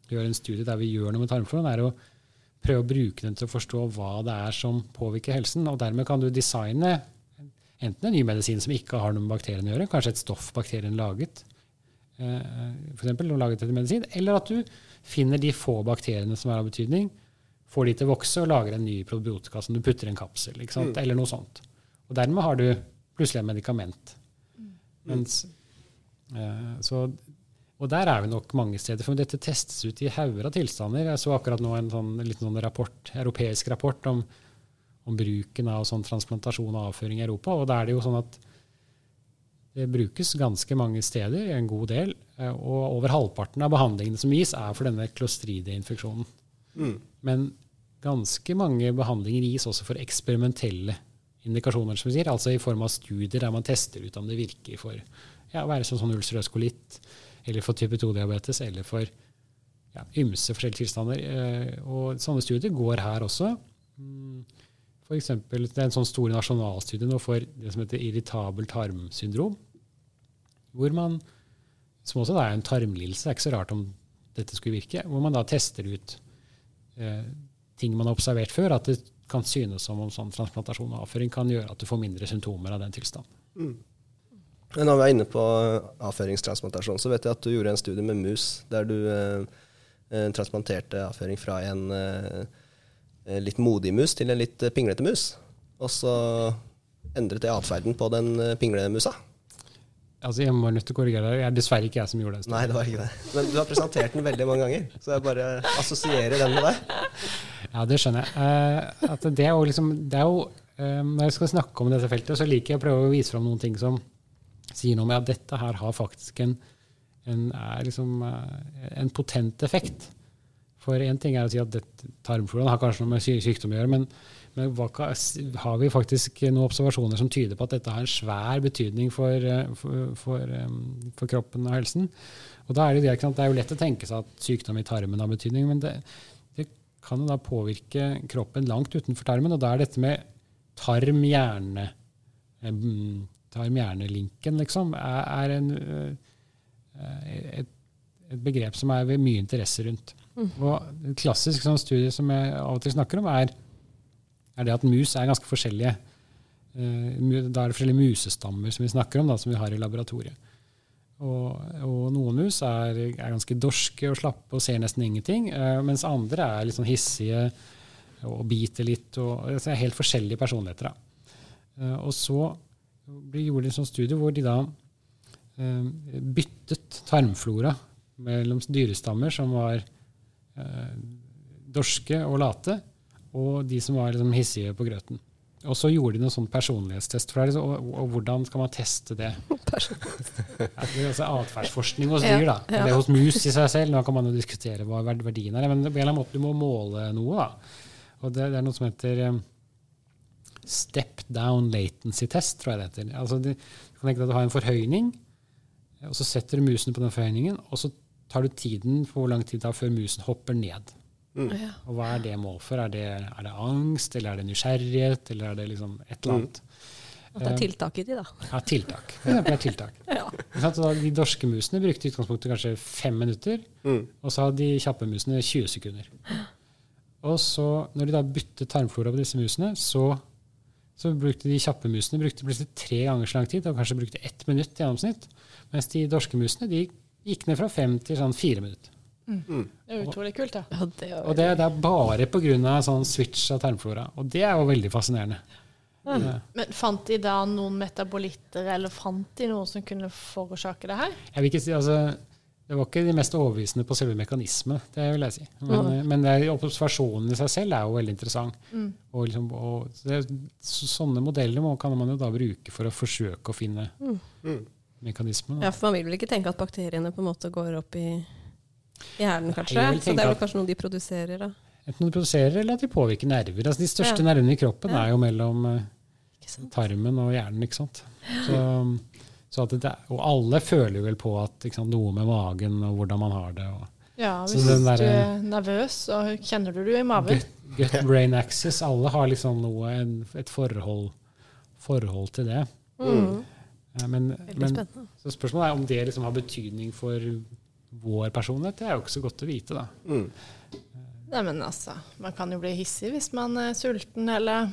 [SPEAKER 4] gjør en studie der vi gjør noe med tarmfloraen, er å prøve å bruke den til å forstå hva det er som påvirker helsen. Og dermed kan du designe enten en ny medisin som ikke har noe med bakterien å gjøre, kanskje et stoff bakterien laget, f.eks. eksempel, og laget etter medisin, eller at du finner de få bakteriene som er av betydning, får de til å vokse og lager en ny probiotika som du putter i en kapsel, sant? eller noe sånt. Og dermed har du plutselig et medikament. Mens, eh, så, og der er vi nok mange steder, for dette testes ut i hauger av tilstander. Jeg så akkurat nå en sånn, liten sånn rapport, europeisk rapport om, om bruken av sånn transplantasjon og avføring i Europa. Og da er det jo sånn at det brukes ganske mange steder, en god del, og over halvparten av behandlingene som gis, er for denne klostridieinfeksjonen. Mm. Men ganske mange behandlinger gis også for eksperimentelle indikasjoner, som vi sier, altså i form av studier der man tester ut om det virker for ja, være sånn, sånn ulcerøs kolitt, eller for type 2-diabetes, eller for ja, ymse forskjellige tilstander. Eh, og sånne studier går her også. Mm, For eksempel, det er en sånn stor nasjonalstudie nå for det som heter irritabel tarmsyndrom, hvor man, som også er en tarmlidelse, det er ikke så rart om dette skulle virke, hvor man da tester ut eh, ting man har observert før, at det kan synes som om sånn transplantasjon og avføring kan gjøre at du får mindre symptomer av den tilstanden.
[SPEAKER 1] Men når vi er inne på avføringstransplantasjon, så vet jeg at du gjorde en studie med mus, der du eh, eh, transplanterte avføring fra en eh, eh, litt modig mus til en litt eh, pinglete mus. Og så endret det atferden på den eh, pinglemusa.
[SPEAKER 4] Altså, jeg må nødt til å korrigere deg. Det er dessverre ikke jeg som gjorde det.
[SPEAKER 1] Nei, det var ikke det. Men du har presentert den veldig mange ganger, så jeg bare assosierer den med deg.
[SPEAKER 4] Ja, det skjønner jeg. Eh, at det er jo liksom, det er jo, eh, når jeg skal snakke om dette feltet, så liker jeg å prøve å vise fram noen ting som sier noe om at dette her har faktisk en, en, liksom, eh, en potent effekt. For én ting er å si at tarmfloraen har kanskje noe med sykdom å gjøre, men, men hva, har vi faktisk noen observasjoner som tyder på at dette har en svær betydning for, eh, for, for, for kroppen og helsen? Og da er det, det, det er jo lett å tenke seg at sykdom i tarmen har betydning, men det, det kan jo da påvirke kroppen langt utenfor tarmen. Og da er dette med tarm-hjerne Tarm-hjerne-linken, liksom, er, er en, eh, et, et begrep som er ved mye interesse rundt. Og en klassisk sånn studie som jeg av og til snakker om, er, er det at mus er ganske forskjellige. Eh, Da er det forskjellige musestammer som vi snakker om, da, som vi har i laboratoriet. Og, og noen mus er, er ganske dorske og slappe og ser nesten ingenting, eh, mens andre er litt sånn hissige og biter litt. Og, altså er helt forskjellige personligheter. Da. Eh, og så ble- gjorde en sånn studie hvor de da eh, byttet tarmflora mellom dyrestammer som var eh, dorske og late, og de som var liksom hissige på grøten. Og så gjorde de noen sånn personlighetstest. For det, liksom- og, og hvordan skal man teste det? Ja, det er altså atferdsforskning hos dyr. da.
[SPEAKER 3] Ja, ja.
[SPEAKER 4] Det er hos mus i seg selv. Nå kan man jo diskutere hva verdien er. Men på en eller annen måte du må måle noe. da. Og det, det er noe som heter eh, step down latency test, tror jeg det heter. Altså, du kan tenke deg at du har en forhøyning, og så setter du musen på den forhøyningen, og så tar du tiden på hvor lang tid det tar før musen hopper ned.
[SPEAKER 3] Mm.
[SPEAKER 4] Og hva er det mål for? Er det, er det angst, eller er det nysgjerrighet, eller er det liksom et eller annet?
[SPEAKER 3] At det er tiltak i de, da.
[SPEAKER 4] Ja, tiltak. For eksempel et tiltak.
[SPEAKER 3] Ja.
[SPEAKER 4] Så da, de dorske musene brukte i utgangspunktet kanskje fem minutter,
[SPEAKER 1] Mm.
[SPEAKER 4] og så hadde de kjappe musene 20 sekunder. Og så, når de da byttet tarmflora på disse musene, så, så brukte de kjappe musene brukte plutselig tre ganger så lang tid, og kanskje brukte ett minutt i gjennomsnitt. Mens de dorske musene de gikk ned fra fem til sånn fire minutter.
[SPEAKER 2] Det er utrolig kult, da.
[SPEAKER 3] Ja, det er
[SPEAKER 4] Og det, det er bare pga. sånn switch av tarmflora. Og det er jo veldig fascinerende. Ja.
[SPEAKER 2] Men fant de da noen metabolitter, eller fant de noe som kunne forårsake det her?
[SPEAKER 4] Jeg vil ikke si, altså, Det var ikke de mest overbevisende på selve mekanismen, det vil jeg si. Men, men det er, observasjonen i seg selv er jo veldig interessant. Og liksom, og det, så, sånne modeller må, kan man jo da bruke for å forsøke å finne mekanismen.
[SPEAKER 3] Ja, for man vil vel ikke tenke at bakteriene på en måte går opp i hjernen, kanskje?
[SPEAKER 4] Nei,
[SPEAKER 3] Så det er vel kanskje noe de produserer, da.
[SPEAKER 4] Enten de produserer eller at de påvirker nerver. Altså, de største
[SPEAKER 3] Ja.
[SPEAKER 4] nervene i kroppen
[SPEAKER 3] Ja.
[SPEAKER 4] er jo mellom tarmen og hjernen. ikke sant? Så, at det, og alle føler jo vel på at ikke sant, noe med magen og hvordan man har det. og
[SPEAKER 2] Ja, hvis
[SPEAKER 4] der,
[SPEAKER 2] du er nervøs, så kjenner du det i magen.
[SPEAKER 4] Gut, gut brain axis. Alle har liksom noe, en, et forhold, forhold til det.
[SPEAKER 3] Mm.
[SPEAKER 4] Men, men så spørsmålet er om det liksom har betydning for vår personlighet. Det er jo ikke så godt å vite, da.
[SPEAKER 1] Mm.
[SPEAKER 2] Nei, men altså, Man kan jo bli hissig hvis man er sulten, eller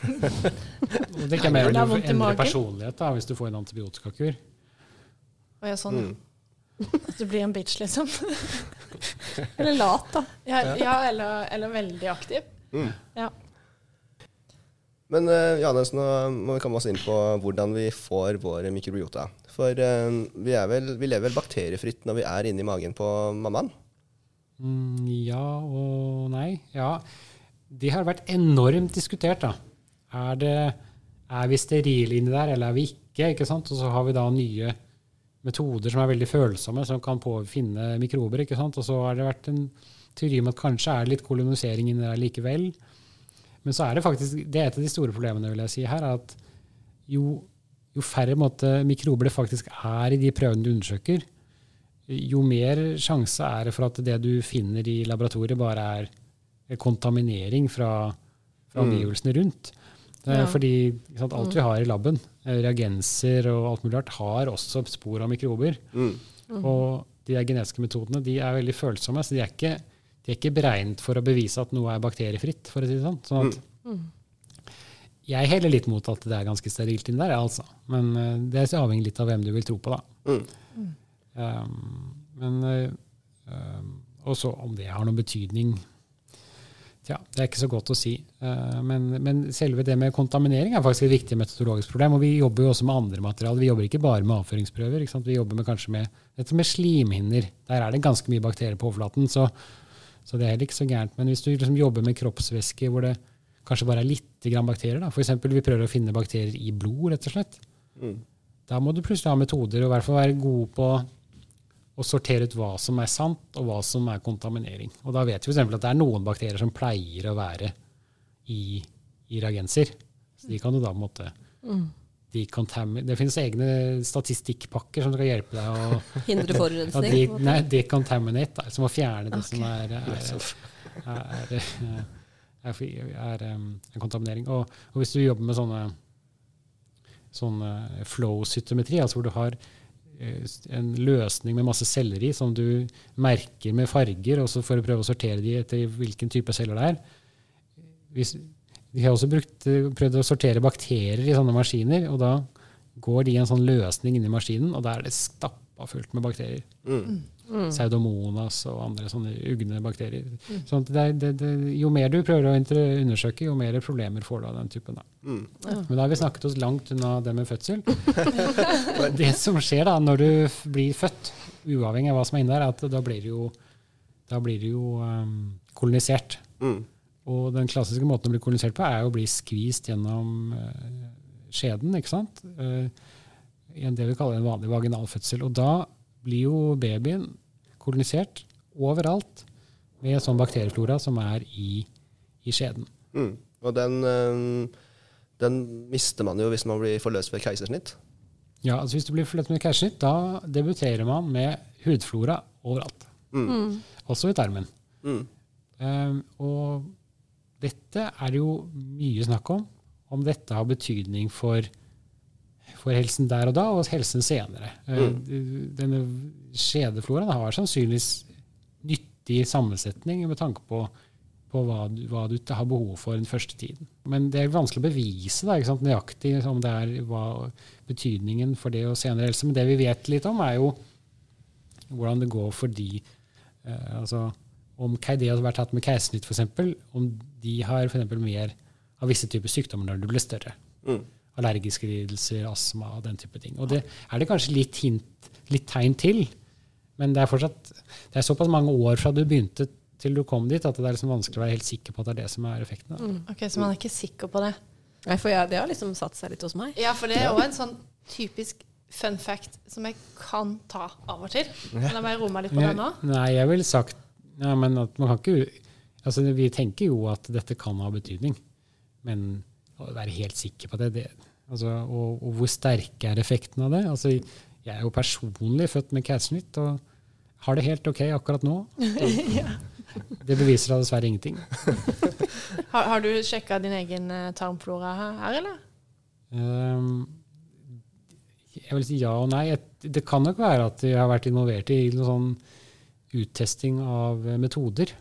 [SPEAKER 4] det kan mer
[SPEAKER 2] Det er
[SPEAKER 4] om du
[SPEAKER 2] vondt i
[SPEAKER 4] personlighet da, hvis du får en antibiotikakur.
[SPEAKER 2] Å jeg er sånn,
[SPEAKER 1] Mm.
[SPEAKER 2] At du blir en bitch, liksom.
[SPEAKER 3] Eller lat, da.
[SPEAKER 2] Ja, ja eller, eller veldig aktiv.
[SPEAKER 1] Mm.
[SPEAKER 2] Ja.
[SPEAKER 1] Men uh, Johannes, nå må vi komme oss inn på hvordan vi får vår mikrobiota. For uh, vi, er vel, vi lever vel bakteriefritt når vi er inni magen på mammaen?
[SPEAKER 4] Mm, ja og nei. Ja. Det har vært enormt diskutert, da. Er, det, er vi sterile inni der, eller er vi ikke? ikke sant? Og så har vi da nye metoder som er veldig følsomme, som kan påfinne mikrober. ikke sant? Og så har det vært en teori om at kanskje er det litt kolonisering inni der likevel. Men så er det faktisk, det er et av de store problemene vil jeg si her, er at jo, jo færre måte, mikrober det faktisk er i de prøvene du undersøker, jo mer sjanse er det for at det du finner i laboratoriet, bare er kontaminering fra, fra
[SPEAKER 1] Mm.
[SPEAKER 4] omgivelsene rundt. Det er
[SPEAKER 2] Ja.
[SPEAKER 4] Fordi sant, alt vi har i laben, eh, reagenser og alt mulig rart, har også spor av mikrober.
[SPEAKER 1] Mm.
[SPEAKER 4] Og de der genetiske metodene de er veldig følsomme, så de er ikke, de er ikke beregnet for å bevise at noe er bakteriefritt. for å si det sånn. sånn at jeg heller litt mot at det er ganske sterilt inni der, altså. Men det det avhenger litt av hvem du vil tro på, da.
[SPEAKER 1] Mm.
[SPEAKER 4] Um, men uh, um, også om det har noen betydning Tja, det er ikke så godt å si. Uh, men, men selve det med kontaminering er faktisk et viktig metodologisk problem. Og vi jobber jo også med andre materialer. Vi jobber ikke bare med avføringsprøver. Vi jobber med, kanskje med dette med slimhinner. Der er det ganske mye bakterier på overflaten, så, så det er heller ikke så gærent. Men hvis du liksom jobber med kroppsvæske hvor det kanskje bare er litt grann bakterier, da. f.eks. vi prøver å finne bakterier i blod, rett og slett.
[SPEAKER 1] Mm.
[SPEAKER 4] Da må du plutselig ha metoder og i hvert fall være god på å sortere ut hva som er sant, og hva som er kontaminering. Og da vet vi f.eks. at det er noen bakterier som pleier å være i, i reagenser. Så de kan du da på en måte decontaminate. Det finnes egne statistikkpakker som skal hjelpe deg å
[SPEAKER 3] Hindre
[SPEAKER 4] ja,
[SPEAKER 3] forurensning.
[SPEAKER 4] de,
[SPEAKER 3] en måte.
[SPEAKER 4] nei, decontaminate, da, som å fjerne det som
[SPEAKER 3] Ok.
[SPEAKER 4] er, er, er, er, er, er um, en kontaminering. Og, og hvis du jobber med sånne, sånne flow-sytometri, altså hvor du har en løsning med masse celler i, som du merker med farger, for å prøve å sortere de etter hvilken type celler det er. Hvis, vi har også brukt, eh, prøvd å sortere bakterier i sånne maskiner, og da går de i en sånn løsning inni maskinen, og da er det stappa fullt med bakterier.
[SPEAKER 1] Mm.
[SPEAKER 4] Pseudomonas og andre sånne ugne bakterier. Sånn at det, det, det, jo mer du prøver å undersøke, jo mer problemer får du av den typen. Da.
[SPEAKER 1] Mm.
[SPEAKER 4] Men da har vi snakket oss langt unna det med fødsel. det som skjer da når du blir født, uavhengig av hva som er inni der, er at da blir du jo, da blir du jo um, kolonisert.
[SPEAKER 1] Mm.
[SPEAKER 4] Og den klassiske måten å bli kolonisert på er jo å bli skvist gjennom uh, skjeden, ikke sant? Eh, I en det vi kaller en vanlig vaginal fødsel. Og da blir jo babyen kolonisert overalt med sånn bakterieflora som er i, i skjeden.
[SPEAKER 1] Mm. Og den, eh, den mister man jo hvis man blir forløst ved keisersnitt.
[SPEAKER 4] Ja, altså Hvis du blir forløst med keisersnitt, da debuterer man med hudflora overalt. Også i tarmen.
[SPEAKER 1] Mm.
[SPEAKER 4] Um, og dette er det jo mye snakk om. Om dette har betydning for, for helsen der og da, og helsen senere. Mm. Denne skjedefloraen har sannsynligvis nyttig sammensetning med tanke på, på hva, du, hva du har behov for den første tiden. Men det er vanskelig å bevise da, nøyaktig om det er hva, betydningen for det og senere helse. Men det vi vet litt om, er jo hvordan det går for de eh, altså om det å vært tatt med keisersnitt, f.eks., om de har for mer av visse typer sykdommer når du blir større.
[SPEAKER 1] Mm.
[SPEAKER 4] Allergiske lidelser, astma og den type ting. Og det er det kanskje litt, hint, litt tegn til, men det er fortsatt det er såpass mange år fra du begynte til du kom dit, at det er liksom vanskelig å være helt sikker på at det er det som er effekten. Mm,
[SPEAKER 2] Ok, Så man er ikke sikker på det?
[SPEAKER 3] Nei, for jeg, det har liksom satt seg litt hos meg.
[SPEAKER 2] Ja, for det er òg en sånn typisk fun fact som jeg kan ta av og til. Men da må roe meg litt på det nå.
[SPEAKER 4] Nei, jeg ville sagt ja, men at man kan ikke altså Vi tenker jo at dette kan ha betydning, men å være helt sikker på det, det altså, og, og hvor sterke er effekten av det? Altså, jeg er jo personlig født med keisersnitt og har det helt ok akkurat nå. Det beviser da dessverre ingenting.
[SPEAKER 2] Har, har du sjekka din egen eh, tarmflora her, eller?
[SPEAKER 4] Um, jeg vil si ja og nei. Det kan nok være at jeg har vært involvert i noe sånn uttesting av eh, metoder.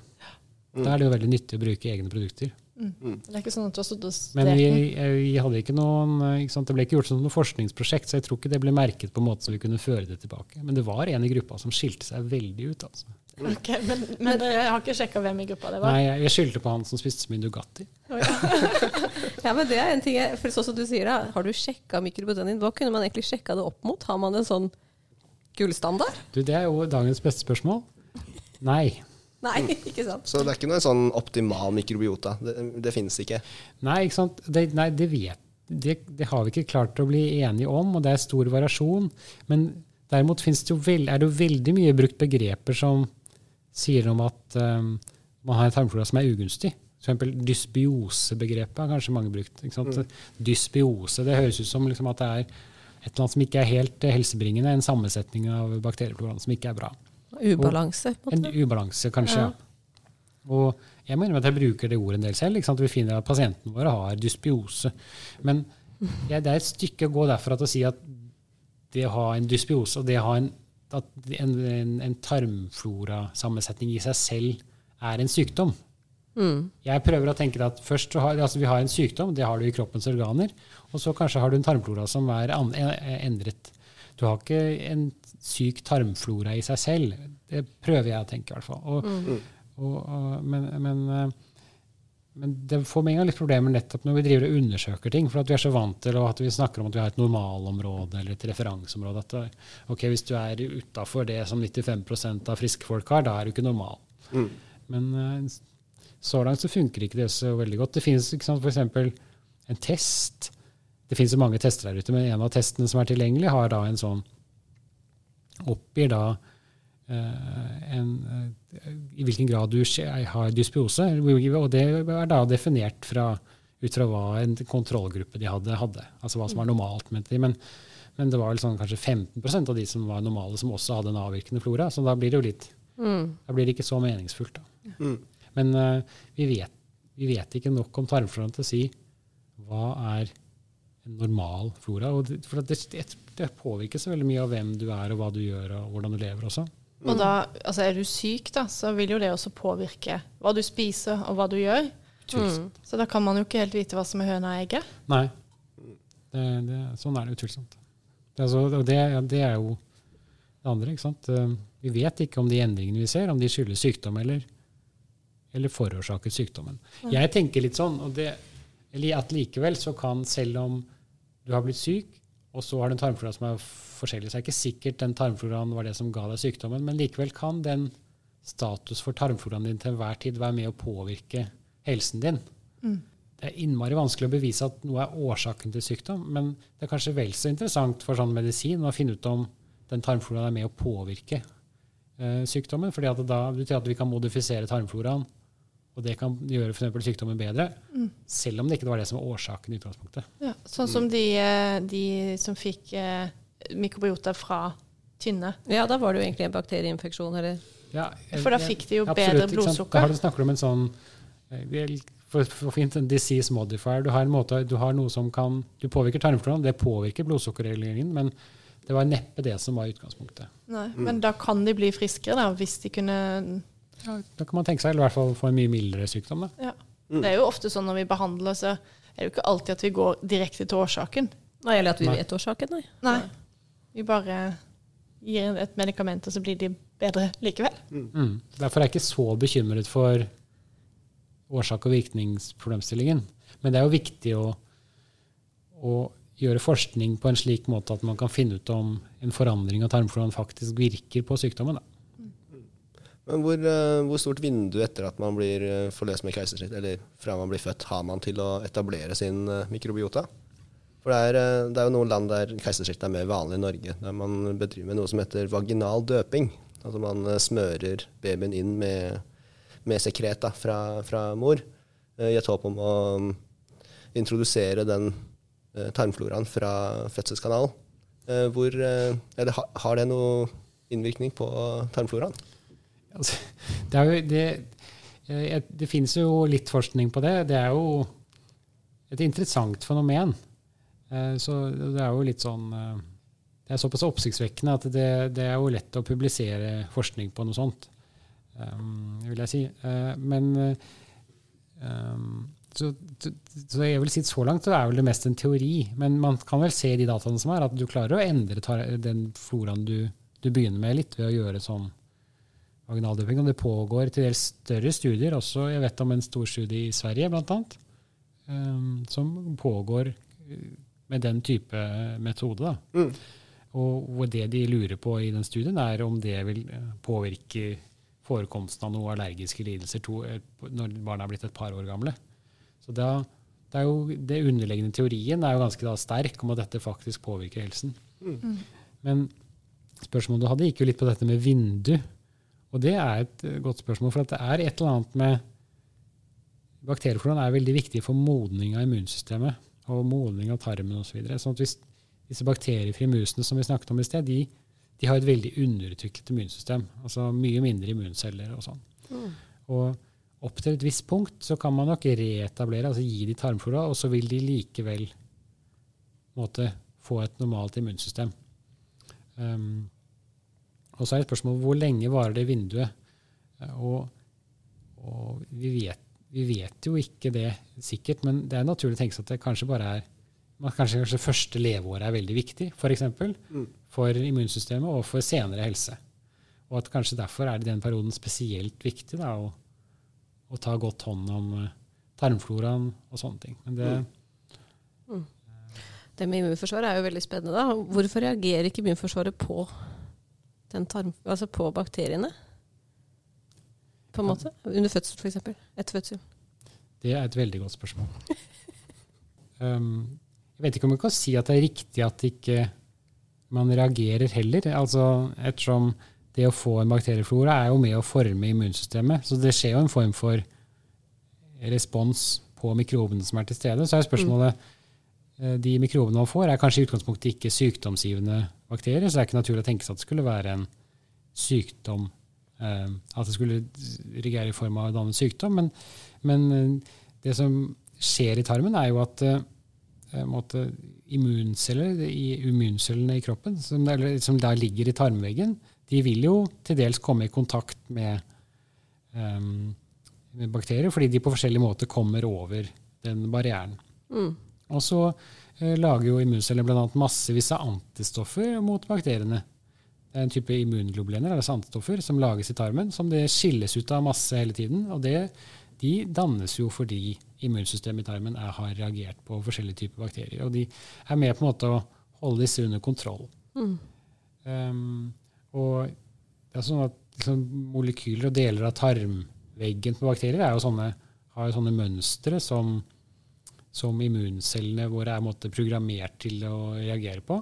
[SPEAKER 4] Da er det jo veldig nyttig å bruke egne produkter.
[SPEAKER 2] Det er ikke sånn at du har stått og
[SPEAKER 4] Men vi, vi hadde ikke noen, eh, ikke sant? det ble ikke gjort som noe forskningsprosjekt, så jeg tror ikke det ble merket på en måte så vi kunne føre det tilbake. Men det var en i gruppa som skilte seg veldig ut. Altså.
[SPEAKER 2] Ok, men, men jeg har ikke sjekka hvem i gruppa det var?
[SPEAKER 4] Nei, jeg, jeg skyldte på han som spiste så mye Nugatti.
[SPEAKER 3] Ja, men det er en ting jeg, for sånn som du sier da, Har du sjekka mikrobiotaen din? Hva kunne man egentlig sjekka det opp mot? Har man en sånn gullstandard?
[SPEAKER 4] Du, det er jo dagens beste spørsmål. Nei.
[SPEAKER 3] Nei, ikke sant?
[SPEAKER 1] Så det er ikke noe sånn optimal mikrobiota. Det, det finnes ikke.
[SPEAKER 4] Nei, ikke sant? Det, nei, det vet det, det har vi ikke klart å bli enige om, og det er stor variasjon. Men derimot det jo vel, er det jo veldig mye brukt begreper som sier om at um, man har en tarmflora som er ugunstig. For eksempel dysbiosebegrepet har kanskje mange brukt. Ikke sant? Dysbiose, det høres ut som liksom at det er et eller annet som ikke er helt eh, helsebringende, en sammensetning av bakteriefloraen som ikke er bra.
[SPEAKER 3] Ubalanse. på en
[SPEAKER 4] ubalanse, kanskje. Ja. Og jeg mener at jeg bruker det ordet en del selv. Vi finner at pasientene våre har dysbiose. Men ja, det er et stykke å gå derfra til å si at det å ha en dysbiose og det å ha en, en, en, en tarmflorasammensetning i seg selv er en sykdom. Jeg prøver å tenke at først så har, altså vi har en sykdom, det har du i kroppens organer, og så kanskje har du en tarmflora som er endret. Du har ikke en syk tarmflora i seg selv. Det prøver jeg å tenke, i hvert fall. Og, og, og, men, men, eh, men det får med en gang litt problemer nettopp når vi driver og undersøker ting. For at vi er så vant til at vi snakker om at vi har et normalområde eller et referanseområde. At det- ok, hvis du er utafor det som 95% av friske folk har, da er du ikke normal. Men eh, så langt så funker ikke det så veldig godt. Det finnes f.eks. en test. Det finnes jo mange tester der ute, men en av testene som er tilgjengelig, har da en sånn Oppgir da eh, en, eh, i hvilken grad du har dysbiose. Og det er da definert fra, ut fra hva en kontrollgruppe de hadde, hadde. Altså hva som var normalt. mente de. Men, men det var vel sånn kanskje 15% av de som var normale, som også hadde en avvirkende flora. Så da blir det jo litt Da blir det ikke så meningsfullt. da.
[SPEAKER 1] Mm.
[SPEAKER 4] Men uh, vi, vet, vi vet ikke nok om tarmfloraen til å si hva er en normal flora. Og det, for det, det, det påvirker så veldig mye av hvem du er, og hva du gjør, og hvordan du lever også.
[SPEAKER 2] Og da, altså er du syk, da, så vil jo det også påvirke hva du spiser og hva du gjør.
[SPEAKER 4] Mm.
[SPEAKER 2] Så da kan man jo ikke helt vite hva som er høna og egget.
[SPEAKER 4] Nei. Det, det, sånn er det utvilsomt. Det, altså, det, det er jo det andre. ikke sant? Eh, Vi vet ikke om de endringene vi ser, om de skyldes sykdom eller, eller forårsaket sykdommen. Jeg tenker litt sånn og det, eller at likevel så kan, selv om du har blitt syk, og så har du en tarmflora som er forskjellig, så er ikke sikkert den tarmfloraen var det som ga deg sykdommen, men likevel kan den status for tarmfloraen din til enhver tid være med å påvirke helsen din. Det er innmari vanskelig å bevise at noe er årsaken til sykdom, men det er kanskje vel så interessant for sånn medisin å finne ut om den tarmfloraen er med å påvirke eh, sykdommen. fordi at det da betyr at vi kan modifisere tarmfloraen, og det kan gjøre for eksempel sykdommen bedre, selv om det ikke var det som var årsaken i utgangspunktet.
[SPEAKER 2] Ja, sånn som de, eh, de som fikk eh, mikrobiota fra tynne.
[SPEAKER 3] Ja, da var det jo egentlig en bakterieinfeksjon, eller
[SPEAKER 4] Ja,
[SPEAKER 2] For da fikk de jo
[SPEAKER 4] absolutt,
[SPEAKER 2] bedre blodsukker.
[SPEAKER 4] Da har du snakker om en sånn eh, for, for fint, en disease modifier. Du har, en måte, du har noe som kan Du påvirker tarmfloraen, det påvirker blodsukkerreguleringen, men det var neppe det som var utgangspunktet.
[SPEAKER 2] Nei, Men da kan de bli friskere, da, hvis de kunne
[SPEAKER 4] Ja, da kan man tenke seg, eller i hvert fall få en mye mildere sykdom. Da.
[SPEAKER 2] ja. Det er jo ofte sånn når vi behandler, så er det jo ikke alltid at vi går direkte til årsaken.
[SPEAKER 3] Nei, eller at vi
[SPEAKER 4] Nei.
[SPEAKER 3] vet årsaken, nei.
[SPEAKER 2] Nei. Vi bare gir et medikament, og så blir de bedre likevel.
[SPEAKER 4] Mm. Derfor er jeg ikke så bekymret for årsak- og virkningsproblemstillingen. Men det er jo viktig å, å gjøre forskning på en slik måte at man kan finne ut om en forandring av tarmfloraen faktisk virker på sykdommen. Da.
[SPEAKER 1] Men hvor, eh, hvor stort vindu etter at man blir eh, forløst med keisersnitt, eller fra man blir født, har man til å etablere sin eh, mikrobiota? For det er, det er jo noen land der keisersnitt er mer vanlig i Norge, der man bedriver med noe som heter vaginal døping. Altså man smører babyen inn med, med sekret da, fra, fra mor, i et håp om å mm, introdusere den tarmfloraen fra fødselskanalen. Hvor, eller, har det noe innvirkning på tarmfloraen?
[SPEAKER 4] Altså, det, jo, det, eh, det finnes jo litt forskning på det. Det er jo et interessant fenomen. Eh, Så det er jo litt sånn eh, Det er såpass oppsiktsvekkende at det, det er jo lett å publisere forskning på noe sånt, vil jeg si. Men så, så, jeg vil si så langt så er vel det mest en teori. Men man kan vel se i de dataene som er, at du klarer å endre den floraen du, du begynner med, litt ved å gjøre sånn vaginaldøping. Og det pågår til dels større studier. også Jeg vet om en stor studie i Sverige, blant annet, um, som pågår uh, med den type metode. Da.
[SPEAKER 1] Mm.
[SPEAKER 4] Og, og det de lurer på i den studien, er om det vil uh, påvirke forekomsten av noen allergiske lidelser to, eh, når barna er blitt et par år gamle. Så da, det, er jo, det underliggende teorien er jo ganske da sterk om at dette faktisk påvirker helsen. Men spørsmålet du hadde, gikk jo litt på dette med vindu. Og det er et eh, godt spørsmål, for at det er et eller annet med Bakteriefloraen er veldig viktig for modning av immunsystemet og modning av tarmen osv. Så videre. sånn at hvis disse bakteriefrie musene som vi snakket om i sted, de, de har et veldig underutviklet immunsystem. Altså mye mindre immunceller og sånn. Og opp til et visst punkt så kan man nok reetablere, altså gi de tarmflora, og så vil de likevel måtte få et normalt immunsystem. Um, og så er det spørsmålet hvor lenge varer det vinduet? Eh, Og, og vi, vet, vi vet jo ikke det sikkert, men det er naturlig å tenke seg at det kanskje bare er man kanskje, kanskje første leveåret er veldig viktig, f.eks. For,
[SPEAKER 1] Mm.
[SPEAKER 4] for immunsystemet og for senere helse. Og at kanskje derfor er det i den perioden spesielt viktig da, å, å ta godt hånd om eh, tarmfloraen og sånne ting. Men det,
[SPEAKER 3] Det med immunforsvaret er jo veldig spennende. da. Hvorfor reagerer ikke immunforsvaret på, tarm, altså på bakteriene? På en måte? Under fødsel, f.eks. Etter fødsel.
[SPEAKER 4] Det er et veldig godt spørsmål. Um, jeg vet ikke om jeg kan si at det er riktig at ikke man reagerer heller. Altså, ettersom det å få en bakterieflora er jo med å forme immunsystemet. Så det skjer jo en form for respons på mikrobene som er til stede. Så er spørsmålet eh, De mikrobene man får, er kanskje i utgangspunktet ikke sykdomsgivende bakterier, så det er ikke naturlig å tenke seg at det skulle være en sykdom eh, At det skulle reagere i form av en annen sykdom. Men, men eh, det som skjer i tarmen, er jo at eh, måte, immunceller immuncellene i kroppen, som, der, som der ligger i tarmveggen, de vil jo til dels komme i kontakt med, um, med bakterier, fordi de på forskjellige måter kommer over den barrieren.
[SPEAKER 3] Mm.
[SPEAKER 4] Og så eh, lager jo immunceller bl.a. massevis av antistoffer mot bakteriene. Det er en type immunglobulener, altså antistoffer, som lages i tarmen, som det skilles ut av masse hele tiden. Og det, de dannes jo fordi immunsystemet i tarmen er, har reagert på forskjellige typer bakterier. Og de er med på en måte å holde disse under kontroll.
[SPEAKER 3] Mm.
[SPEAKER 4] Um, og det er sånn at liksom, molekyler og deler av tarmveggen på bakterier er jo sånne, har jo sånne mønstre som, som immuncellene våre er måte, programmert til å reagere på.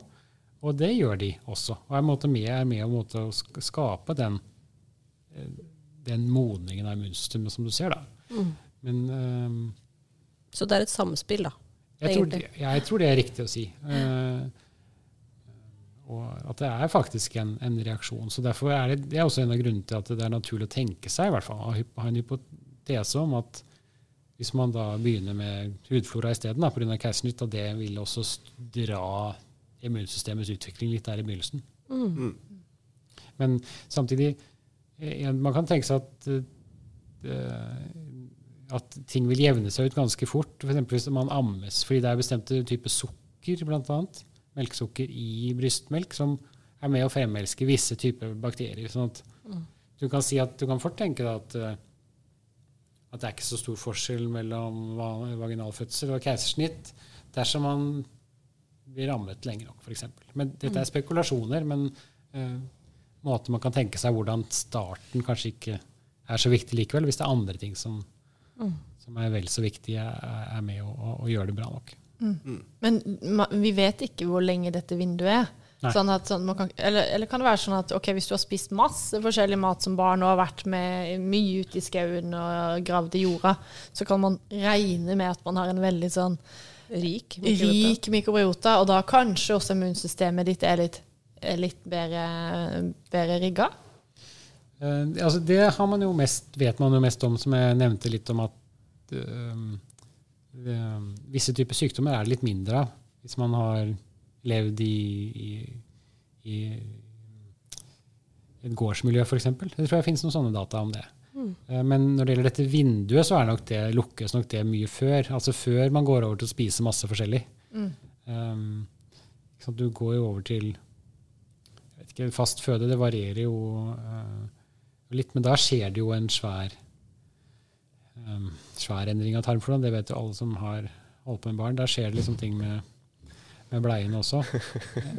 [SPEAKER 4] Og det gjør de også. Og er, måte med, er med måte å skape den, eh, den modningen av immunsystemet som du ser. da.
[SPEAKER 3] Mm.
[SPEAKER 4] Men um,
[SPEAKER 3] Så det er et samspill, da.
[SPEAKER 4] jeg, tror, det- jeg tror det er riktig å si. Uh, og at det er faktisk en, en reaksjon. Så derfor er det, det er også en av grunnene til at det er naturlig å tenke seg, i hvert fall, å ha en hypotese om at hvis man da begynner med hudflora isteden pga. keisersnitt, og det vil også dra immunsystemets utvikling litt der i begynnelsen.
[SPEAKER 3] Mm.
[SPEAKER 4] Men samtidig, eh, man kan tenke seg at, eh, at ting vil jevne seg ut ganske fort. F.eks. hvis man ammes, fordi det er bestemte typer sukker, bl.a. Melkesukker i brystmelk, som er med å fremelske visse typer bakterier. sånn at du kan si at du kan fort tenke deg at, eh, at det er ikke så stor forskjell mellom vaginalfødsel og keisersnitt dersom man blir rammet lenge nok, f.eks. Men dette er spekulasjoner, men uh, måten man kan tenke seg hvordan starten kanskje ikke er så viktig likevel, hvis det er andre ting som, som er vel så viktige, er, er med å, å, å gjøre det bra nok.
[SPEAKER 2] Men ma- vi vet ikke hvor lenge dette vinduet er. Sånn at, sånn, man kan, eller, eller kan det være sånn at okay, hvis du har spist masse forskjellig mat som barn og har vært med mye ute i skauen og gravd i jorda, så kan man regne med at man har en veldig sånn
[SPEAKER 3] Rik. mikrobiota.
[SPEAKER 2] rik mikrobiota, og da kanskje også immunsystemet ditt er litt, er litt bedre, bedre rigga?
[SPEAKER 4] Uh, altså det har man mest, vet man jo mest om, som jeg nevnte litt om at uh, uh, visse typer sykdommer er det litt mindre av hvis man har levd i, i, i et gårdsmiljø, f.eks. Jeg tror jeg finnes noen sånne data om det. Mm. Men når det gjelder dette vinduet, så er nok det, lukkes nok det mye før. Altså før man går over til å spise masse forskjellig. Um, ikke sant, du går jo over til jeg vet ikke, fast føde. Det varierer jo uh, litt, men da skjer det jo en svær um, svær endring av tarmfloraen. Det vet jo alle som har holdt på med barn. Da skjer det liksom ting med, med bleiene også.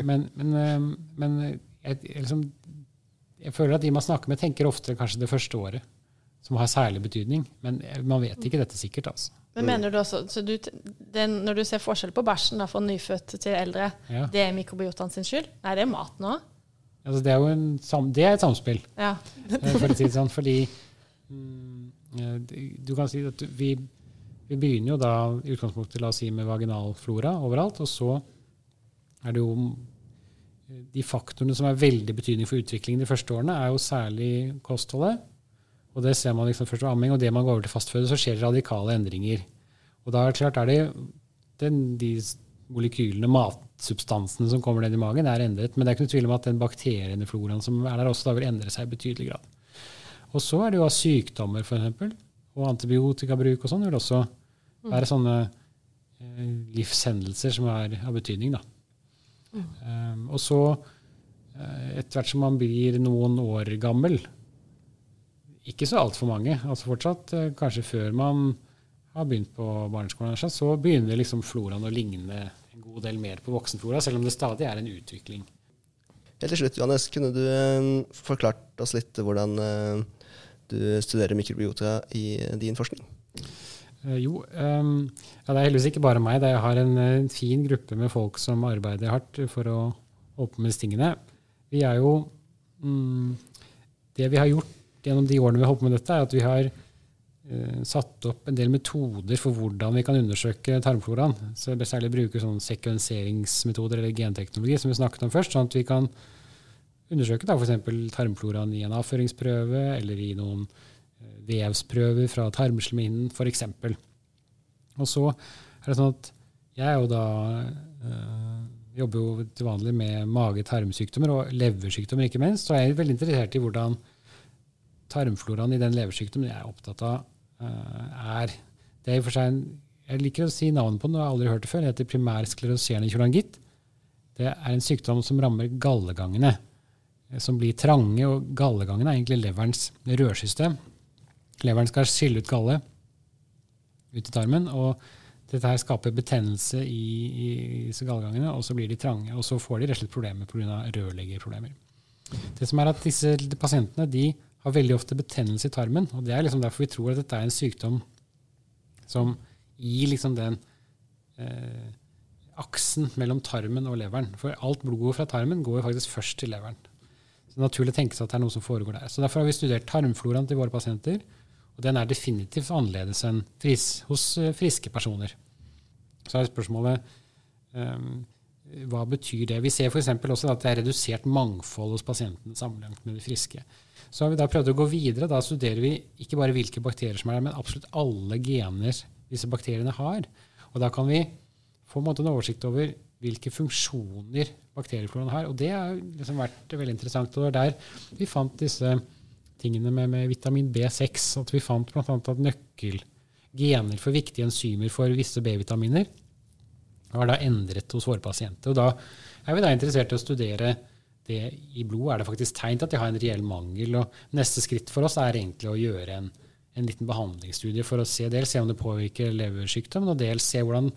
[SPEAKER 4] Men, men, um, men jeg, liksom, jeg føler at de man snakker med, tenker oftere kanskje det første året, som har særlig betydning. Men eh, man vet ikke dette sikkert, altså.
[SPEAKER 2] Men mener du også, så du, den, Når du ser forskjell på bæsjen da, fra nyfødte til eldre,
[SPEAKER 4] Ja.
[SPEAKER 2] det er mikrobiotaen sin skyld? Nei, det er maten òg.
[SPEAKER 4] Altså, det er jo en, det er et samspill.
[SPEAKER 2] Ja.
[SPEAKER 4] Eh, for å si det sånn, fordi mm, eh, du kan si at vi, vi begynner jo da i utgangspunktet la oss si, med vaginalflora overalt, og så er det jo de faktorene som er veldig betydning for utviklingen de første årene, er jo særlig kostholdet. Og det ser man liksom først ved amming, og det man går over til fastføde, så skjer det radikale endringer. Og da er det klart er det den, de molekylene, matsubstansene som kommer ned i magen, er endret. Men det er ikke noe tvil om at den bakteriene floraen som er der også, da vil endre seg i betydelig grad. Og så er det jo av sykdommer, f.eks., og antibiotikabruk og sånn vil også være sånne eh, livshendelser som er av betydning. Da. Um, og så, eh, etter hvert som man blir noen år gammel, ikke så altfor mange, altså fortsatt eh, kanskje før man har begynt på barneskolen, så begynner liksom floraen å ligne en god del mer på voksenflora, selv om det stadig er en utvikling.
[SPEAKER 1] Helt til slutt, Johannes, kunne du eh, forklart oss litt hvordan du studerer mikrobiota i din forskning?
[SPEAKER 4] Eh, jo, um, ja, det er heldigvis ikke bare meg. Det jeg har en, en, fin gruppe med folk som arbeider hardt for å åpne med tingene. Vi er jo mm, Det vi har gjort gjennom de årene vi har holdt på med dette, er at vi har uh, satt opp en del metoder for hvordan vi kan undersøke tarmfloraen. Så jeg vil særlig bruke sånn sekvenseringsmetoder eller genteknologi, som vi snakket om først, sånn at vi kan undersøke f.eks. tarmfloraen i en avføringsprøve eller i noen eh, vevsprøver fra tarmslimhinnen f.eks. Og så er det sånn at jeg jo da øh, jobber jo til vanlig med mage-tarmsykdommer og leversykdommer, ikke minst. Så jeg er veldig interessert i hvordan tarmfloraen i den leversykdommen jeg er opptatt av, øh, er. Det er i og for seg en, Jeg liker å si navnet på den, og jeg har aldri hørt det før. Det heter primær skleroserende kjolangitt. Det er en sykdom som rammer gallegangene, eh, som blir trange. Og gallegangene er egentlig leverens rørsystem. Leveren skal skille ut gallet ut i tarmen. og dette her skaper betennelse i, i disse gallegangene, og så blir de trange. Og så får de rett og slett problemer pga. rørleggerproblemer. Det som er at disse pasientene de har veldig ofte betennelse i tarmen. og Det er liksom derfor vi tror at dette er en sykdom som i liksom den eh, aksen mellom tarmen og leveren. For alt blodet fra tarmen går jo faktisk først til leveren. Så det er naturlig å tenke seg at det er noe som foregår der. Så Derfor har vi studert tarmfloraen til våre pasienter. Og den er definitivt annerledes enn fris, hos eh, friske personer. Så er spørsmålet um, hva betyr det? Vi ser f.eks. også at det er redusert mangfold hos pasientene sammenlignet med de friske. Så har vi da prøvd å gå videre. Da studerer vi ikke bare hvilke bakterier som er der, men absolutt alle gener disse bakteriene har. Og da kan vi få en, en oversikt over hvilke funksjoner bakteriefloraen har. Og det har liksom vært veldig interessant. Og det var der vi fant disse tingene med, med vitamin B6. At vi fant bl.a. at nøkkelgener for viktige enzymer for visse B-vitaminer var da endret hos våre pasienter. Og da er vi da interessert i å studere det i blod. Er det faktisk tegn til at de har en reell mangel? Og neste skritt for oss er egentlig å gjøre en, en liten behandlingsstudie for å se dels se om det påvirker leversykdom, og dels se hvordan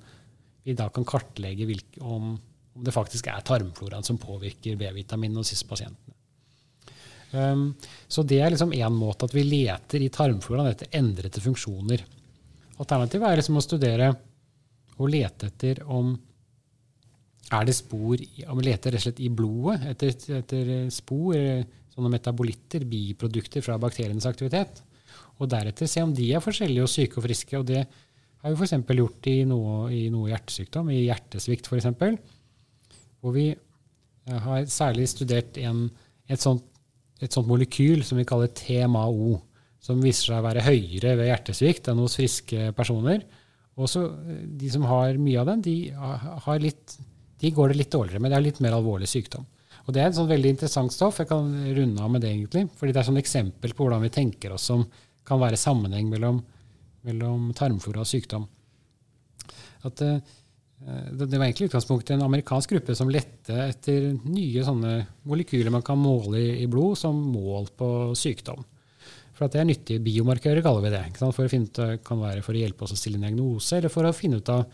[SPEAKER 4] vi da kan kartlegge hvilke, om, om, det faktisk er tarmfloraen som påvirker B-vitamin hos disse pasientene. Um, så det er liksom én måte at vi leter i tarmfloraen etter endrede funksjoner. Alternativet er liksom å studere og lete etter om er det spor om vi leter rett og slett i blodet etter, etter spor, sånne metabolitter, biprodukter fra bakterienes aktivitet. Og deretter se om de er forskjellige og syke og friske. og det har vi f.eks. gjort i noe, i noe, hjertesykdom, i hjertesvikt f.eks. Hvor vi eh, har særlig studert en, et, sånt, et, sånt, molekyl som vi kaller TMAO, som viser seg å være høyere ved hjertesvikt enn hos friske personer. Også eh, de som har mye av den, de, litt, de går det litt dårligere med. Det er litt mer alvorlig sykdom. Og Det er et sånn veldig interessant stoff. Jeg kan runde av med det, egentlig. fordi det er et eksempel på hvordan vi tenker oss som kan være sammenheng mellom mellom tarmflora og sykdom. At, uh, det, det, var egentlig utgangspunktet en amerikansk gruppe som lette etter nye sånne molekyler man kan måle i, blod, som mål på sykdom. For at det er nyttige biomarkører, kaller vi det. For å finne ut, kan være for å hjelpe oss å stille en diagnose, eller for å finne ut av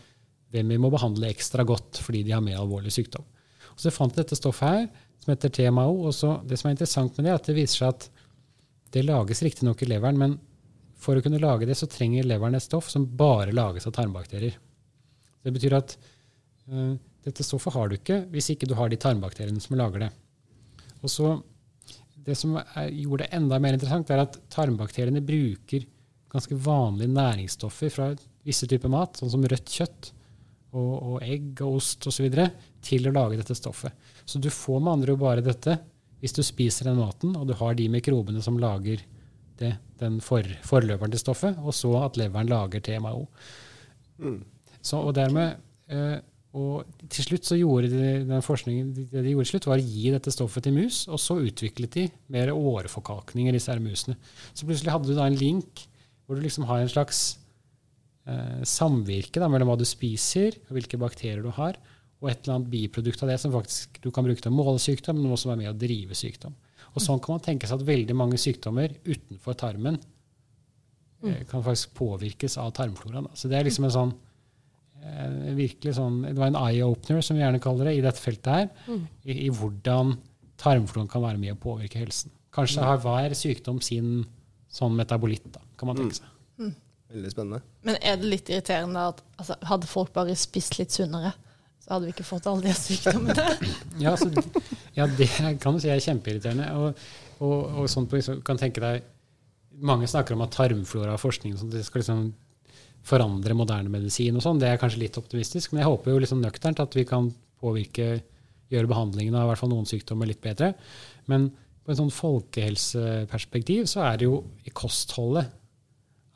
[SPEAKER 4] hvem vi må behandle ekstra godt fordi de har mer alvorlig sykdom. Og Så fant jeg dette stoffet her, som heter TMAO. og Det som er interessant med det, er at det viser seg at det lages riktignok i leveren, men for å kunne lage det, så trenger leveren et stoff som bare lages av tarmbakterier. Det betyr at uh, dette stoffet har du ikke hvis ikke du har de tarmbakteriene som lager det. Og så, Det som er, gjorde det enda mer interessant, er at tarmbakteriene bruker ganske vanlige næringsstoffer fra visse typer mat, sånn som rødt kjøtt og, og egg og ost osv., til å lage dette stoffet. Så du får med andre ord bare dette hvis du spiser den maten, og du har de mikrobene som lager det, den for, forløperen til stoffet, og så at leveren lager TMAO. Mm. Så, og dermed eh, og til slutt så gjorde de, den forskningen det de gjorde til slutt, var å gi dette stoffet til mus, og så utviklet de mer åreforkalkninger i disse her musene. Så plutselig hadde du da en link hvor du liksom har en slags eh, samvirke da, mellom hva du spiser, og hvilke bakterier du har, og et eller annet biprodukt av det som faktisk du kan bruke til å måle sykdom, men også være med å drive sykdom. Og sånn kan man tenke seg at veldig mange sykdommer utenfor tarmen eh, kan faktisk påvirkes av tarmfloraen. Så det er liksom en sånn virkelig sånn, Det var en eye-opener, som vi gjerne kaller det, i dette feltet her, mm. i, i, hvordan tarmfloren kan være med å påvirke helsen. Kanskje har hver sykdom sin sånn metabolitt, da, kan man tenke seg.
[SPEAKER 1] Mm. Veldig spennende.
[SPEAKER 2] Men er det litt irriterende at altså, hadde folk bare spist litt sunnere, så hadde vi ikke fått alle de sykdommene?
[SPEAKER 4] ja, altså, ja, det kan du si er kjempeirriterende. Og, og, og sånn på, kan tenke deg, Mange snakker om at tarmflora og forskning det skal liksom forandre moderne medisin. og sånn. Det er kanskje litt optimistisk, men jeg håper jo liksom nøkternt at vi kan påvirke, gjøre behandlingen av i hvert fall noen sykdommer litt bedre. Men på en sånn folkehelseperspektiv så er det jo i kostholdet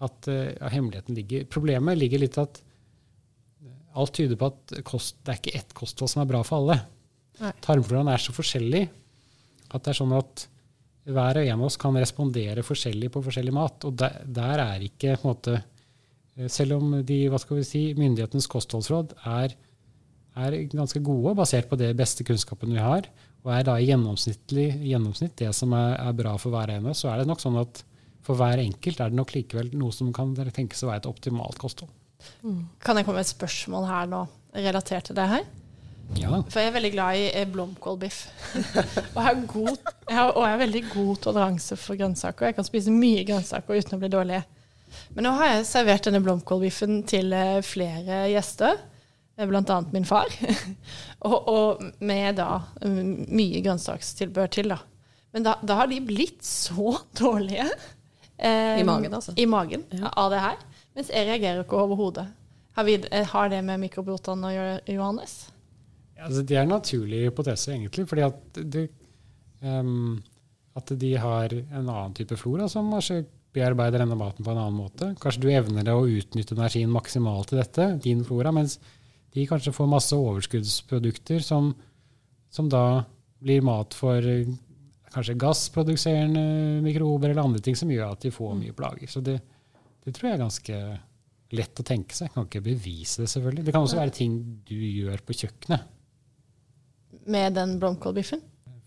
[SPEAKER 4] at ja, hemmeligheten ligger. Problemet ligger litt at alt tyder på at kost, det er ikke ett kosthold som er bra for alle. Tarmfloraen er så forskjellig at det er sånn at hver og en av oss kan respondere forskjellig på forskjellig mat. Og der, der er ikke på en måte Selv om de, hva skal vi si, myndighetenes kostholdsråd er, er ganske gode, basert på det beste kunnskapen vi har, og er da i gjennomsnitt det som er, er bra for hver ene, så er det nok sånn at for hver enkelt er det nok likevel noe som kan tenkes å være et optimalt kosthold.
[SPEAKER 2] Mm. Kan jeg komme med et spørsmål her nå, relatert til det her?
[SPEAKER 4] Ja.
[SPEAKER 2] For jeg er veldig glad i eh, blomkålbiff. og, jeg har og jeg har veldig god toleranse for grønnsaker. Jeg kan spise mye grønnsaker uten å bli dårlig. Men nå har jeg servert denne blomkålbiffen til eh, flere gjester, eh, bl.a. min far. og, og, med da mye grønnsakstilbør til, da. Men da, da, har de blitt så dårlige eh,
[SPEAKER 3] I magen, altså.
[SPEAKER 2] I magen
[SPEAKER 3] Ja.
[SPEAKER 2] av det her. Mens jeg reagerer ikke overhodet. Har, vi- eh, har det med mikrobiotaen å gjøre, Johannes?
[SPEAKER 4] Altså, det er en naturlig hypotese, egentlig. fordi at, det, um, at de har en annen type flora som kanskje bearbeider denne maten på en annen måte. Kanskje du evner å utnytte energien maksimalt til dette, din flora, mens de kanskje får masse overskuddsprodukter som, som da blir mat for eh, kanskje gassproduserende mikrober eller andre ting som gjør at de får mye plager. Så det, det tror jeg er ganske lett å tenke seg. Jeg kan ikke bevise det, selvfølgelig. Det kan også være ting du gjør på kjøkkenet,
[SPEAKER 2] Med den blomkålbiffen?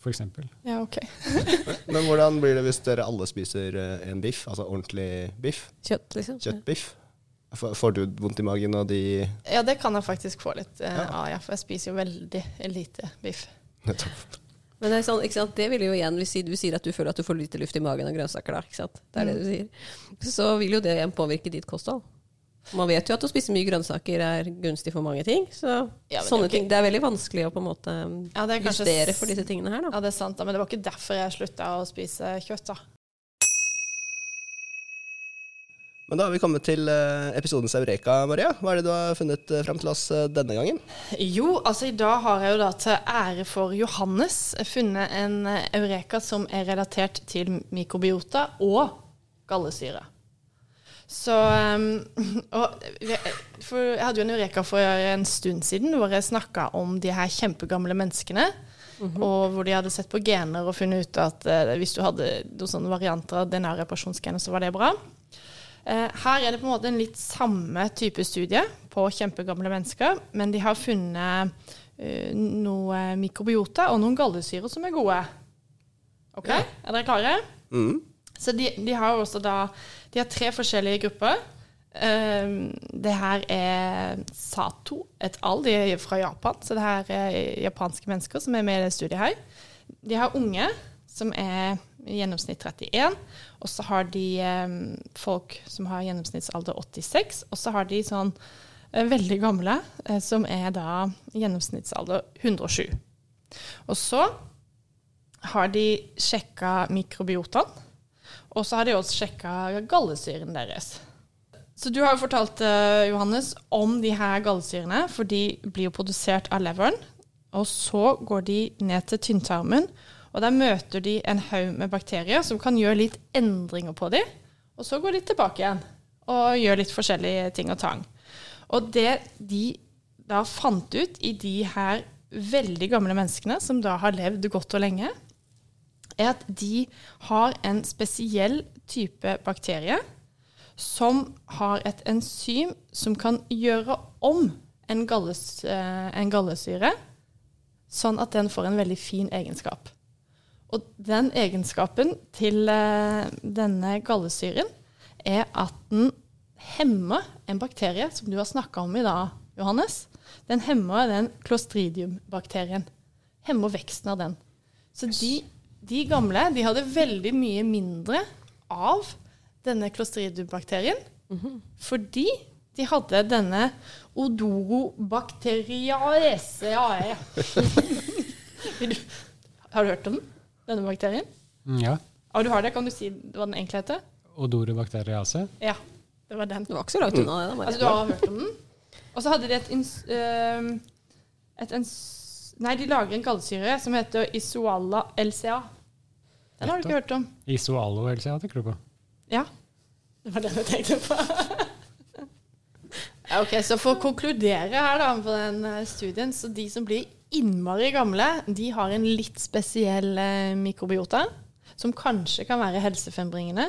[SPEAKER 4] f.eks.
[SPEAKER 2] Ja, OK.
[SPEAKER 1] Men hvordan blir det hvis dere alle spiser eh, en biff, altså ordentlig biff?
[SPEAKER 3] Kjøtt, liksom.
[SPEAKER 1] Kjøttbiff? Får du vondt i magen og de
[SPEAKER 2] Ja, det kan jeg faktisk få litt uh,
[SPEAKER 1] Ja.
[SPEAKER 2] av, ja. For jeg spiser jo veldig lite biff.
[SPEAKER 1] Nettopp.
[SPEAKER 3] Men det, er sånn, ikke sant? det vil jo igjen, hvis du sier at du føler at du får lite luft i magen av grønnsaker, da, ikke sant? det er det du sier, så vil jo det igjen påvirke ditt kosthold. Man vet jo at å spise mye grønnsaker er gunstig for mange ting, så
[SPEAKER 2] Ja,
[SPEAKER 3] sånne
[SPEAKER 2] det er
[SPEAKER 3] ting, det er veldig vanskelig å på en måte
[SPEAKER 2] Ja, er kanskje
[SPEAKER 3] justere for disse tingene her. Da.
[SPEAKER 2] Ja, det er sant, da, men det var ikke derfor jeg slutta å spise kjøtt, da.
[SPEAKER 1] Men da har vi kommet til eh, episodens eureka, Maria. Hva er det du har funnet eh, frem til oss eh, denne gangen?
[SPEAKER 2] Jo, altså i dag har jeg jo da til ære for Johannes funnet en eureka som er relatert til mikrobiota og gallesyre. Så um, og, for Jeg hadde jo en eureka for en stund siden hvor jeg snakka om de her kjempegamle menneskene. Og hvor de hadde sett på gener og funnet ut at eh, hvis du hadde noen sånne varianter av DNA-reparasjonsgener, så var det bra. Eh, her er det på en måte en litt samme type studie på kjempegamle mennesker, men de har funnet eh, noe mikrobiota og noen gallesyrer som er gode. OK? Er dere klare?
[SPEAKER 1] Mm.
[SPEAKER 2] Så de, de har også da De har tre forskjellige grupper. Um, det her er Sato et al. De er fra Japan, så det her er japanske mennesker som er med i det studiet her. De har unge, som er i gjennomsnitt 31. Og så har de um, folk som har gjennomsnittsalder 86. Og så har de sånn uh, veldig gamle, uh, som er da gjennomsnittsalder 107. Og så har de sjekka mikrobiotaen. Og så har de også sjekka gallesyren deres. Så du har jo fortalt, eh, Johannes, om de her gallesyrene, for de blir jo produsert av leveren. Og så går de ned til tynntarmen, og der møter de en haug med bakterier som kan gjøre litt endringer på dem. Og så går de tilbake igjen og gjør litt forskjellige ting og tang. Og det de da fant ut i de her veldig gamle menneskene, som da har levd godt og lenge, er at de har en spesiell type bakterie som har et enzym som kan gjøre om en, galles, eh, en gallesyre, sånn at den får en veldig fin egenskap. Og den egenskapen til eh, denne gallesyren er at den hemmer en bakterie som du har snakka om i dag, Johannes. Den hemmer den clostridium-bakterien. Hemmer veksten av den. Så de, de gamle de hadde veldig mye mindre av denne klostridium-bakterien fordi de hadde denne odorobacteriaceae. Har du hørt om den? Denne bakterien?
[SPEAKER 4] Mm, Ja.
[SPEAKER 2] Ah, du har det. Kan du si hva den egentlig heter?
[SPEAKER 4] Odorobakteriase.
[SPEAKER 2] Ja, det var den.
[SPEAKER 3] Det var ikke så langt unna det.
[SPEAKER 2] Altså, du har hørt om den? Og så hadde de et, et ens, Nei, de lager en gallsyre som heter Isoala LCA. Den har du ikke hørt om?
[SPEAKER 4] Isoalo, helse hva tenker du på?
[SPEAKER 2] Ja. Det var den jeg tenkte på. Ok, Så for å konkludere her da på den eh, studien, så de som blir innmari gamle, de har en litt spesiell eh, mikrobiota, som kanskje kan være helsefrembringende.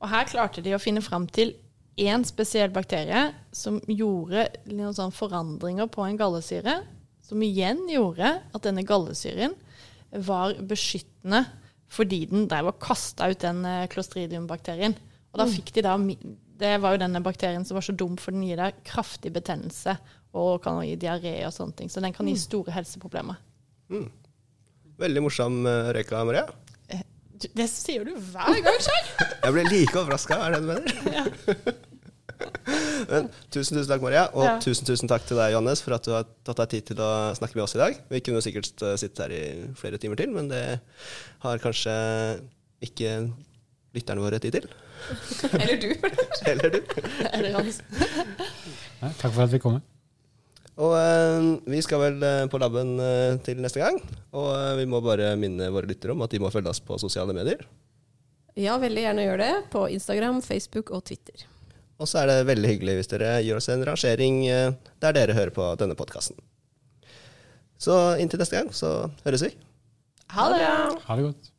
[SPEAKER 2] Og her klarte de å finne fram til én spesiell bakterie som gjorde noen sånne forandringer på en gallesyre, som igjen gjorde at denne gallesyren var beskyttende fordi den drev og kasta ut den klostridiumbakterien. clostridium-bakterien. Og da fikk de da Det var jo denne bakterien som var så dum, for den gir deg kraftig betennelse og kan gi diaré og sånne ting. Så den kan gi store helseproblemer.
[SPEAKER 1] Veldig morsom uh, røyka, Maria.
[SPEAKER 2] Eh, Det sier du hver gang, Skjær!
[SPEAKER 1] Jeg ble like overraska, er det du mener? Men, tusen tusen takk, Maria, og
[SPEAKER 2] Ja.
[SPEAKER 1] tusen tusen takk til deg, Johannes, for at du har tatt deg tid til å snakke med oss i dag. Vi kunne sikkert sittet sitte her i flere timer til, men det har kanskje ikke lytterne våre tid til.
[SPEAKER 3] Eller du.
[SPEAKER 1] Eller du.
[SPEAKER 2] Eller Johannes.
[SPEAKER 4] Ja, takk for at vi kom.
[SPEAKER 1] Og eh, vi skal vel eh, på laben eh, til neste gang. Og eh, vi må bare minne våre lyttere om at de må følge oss på sosiale medier.
[SPEAKER 3] Ja, veldig gjerne gjør det. På Instagram, Facebook og Twitter.
[SPEAKER 1] Og så er det veldig hyggelig hvis dere gir oss en rangering eh, der dere hører på denne podkasten. Så inntil neste gang så høres vi.
[SPEAKER 2] Ha det!
[SPEAKER 4] Ha det godt.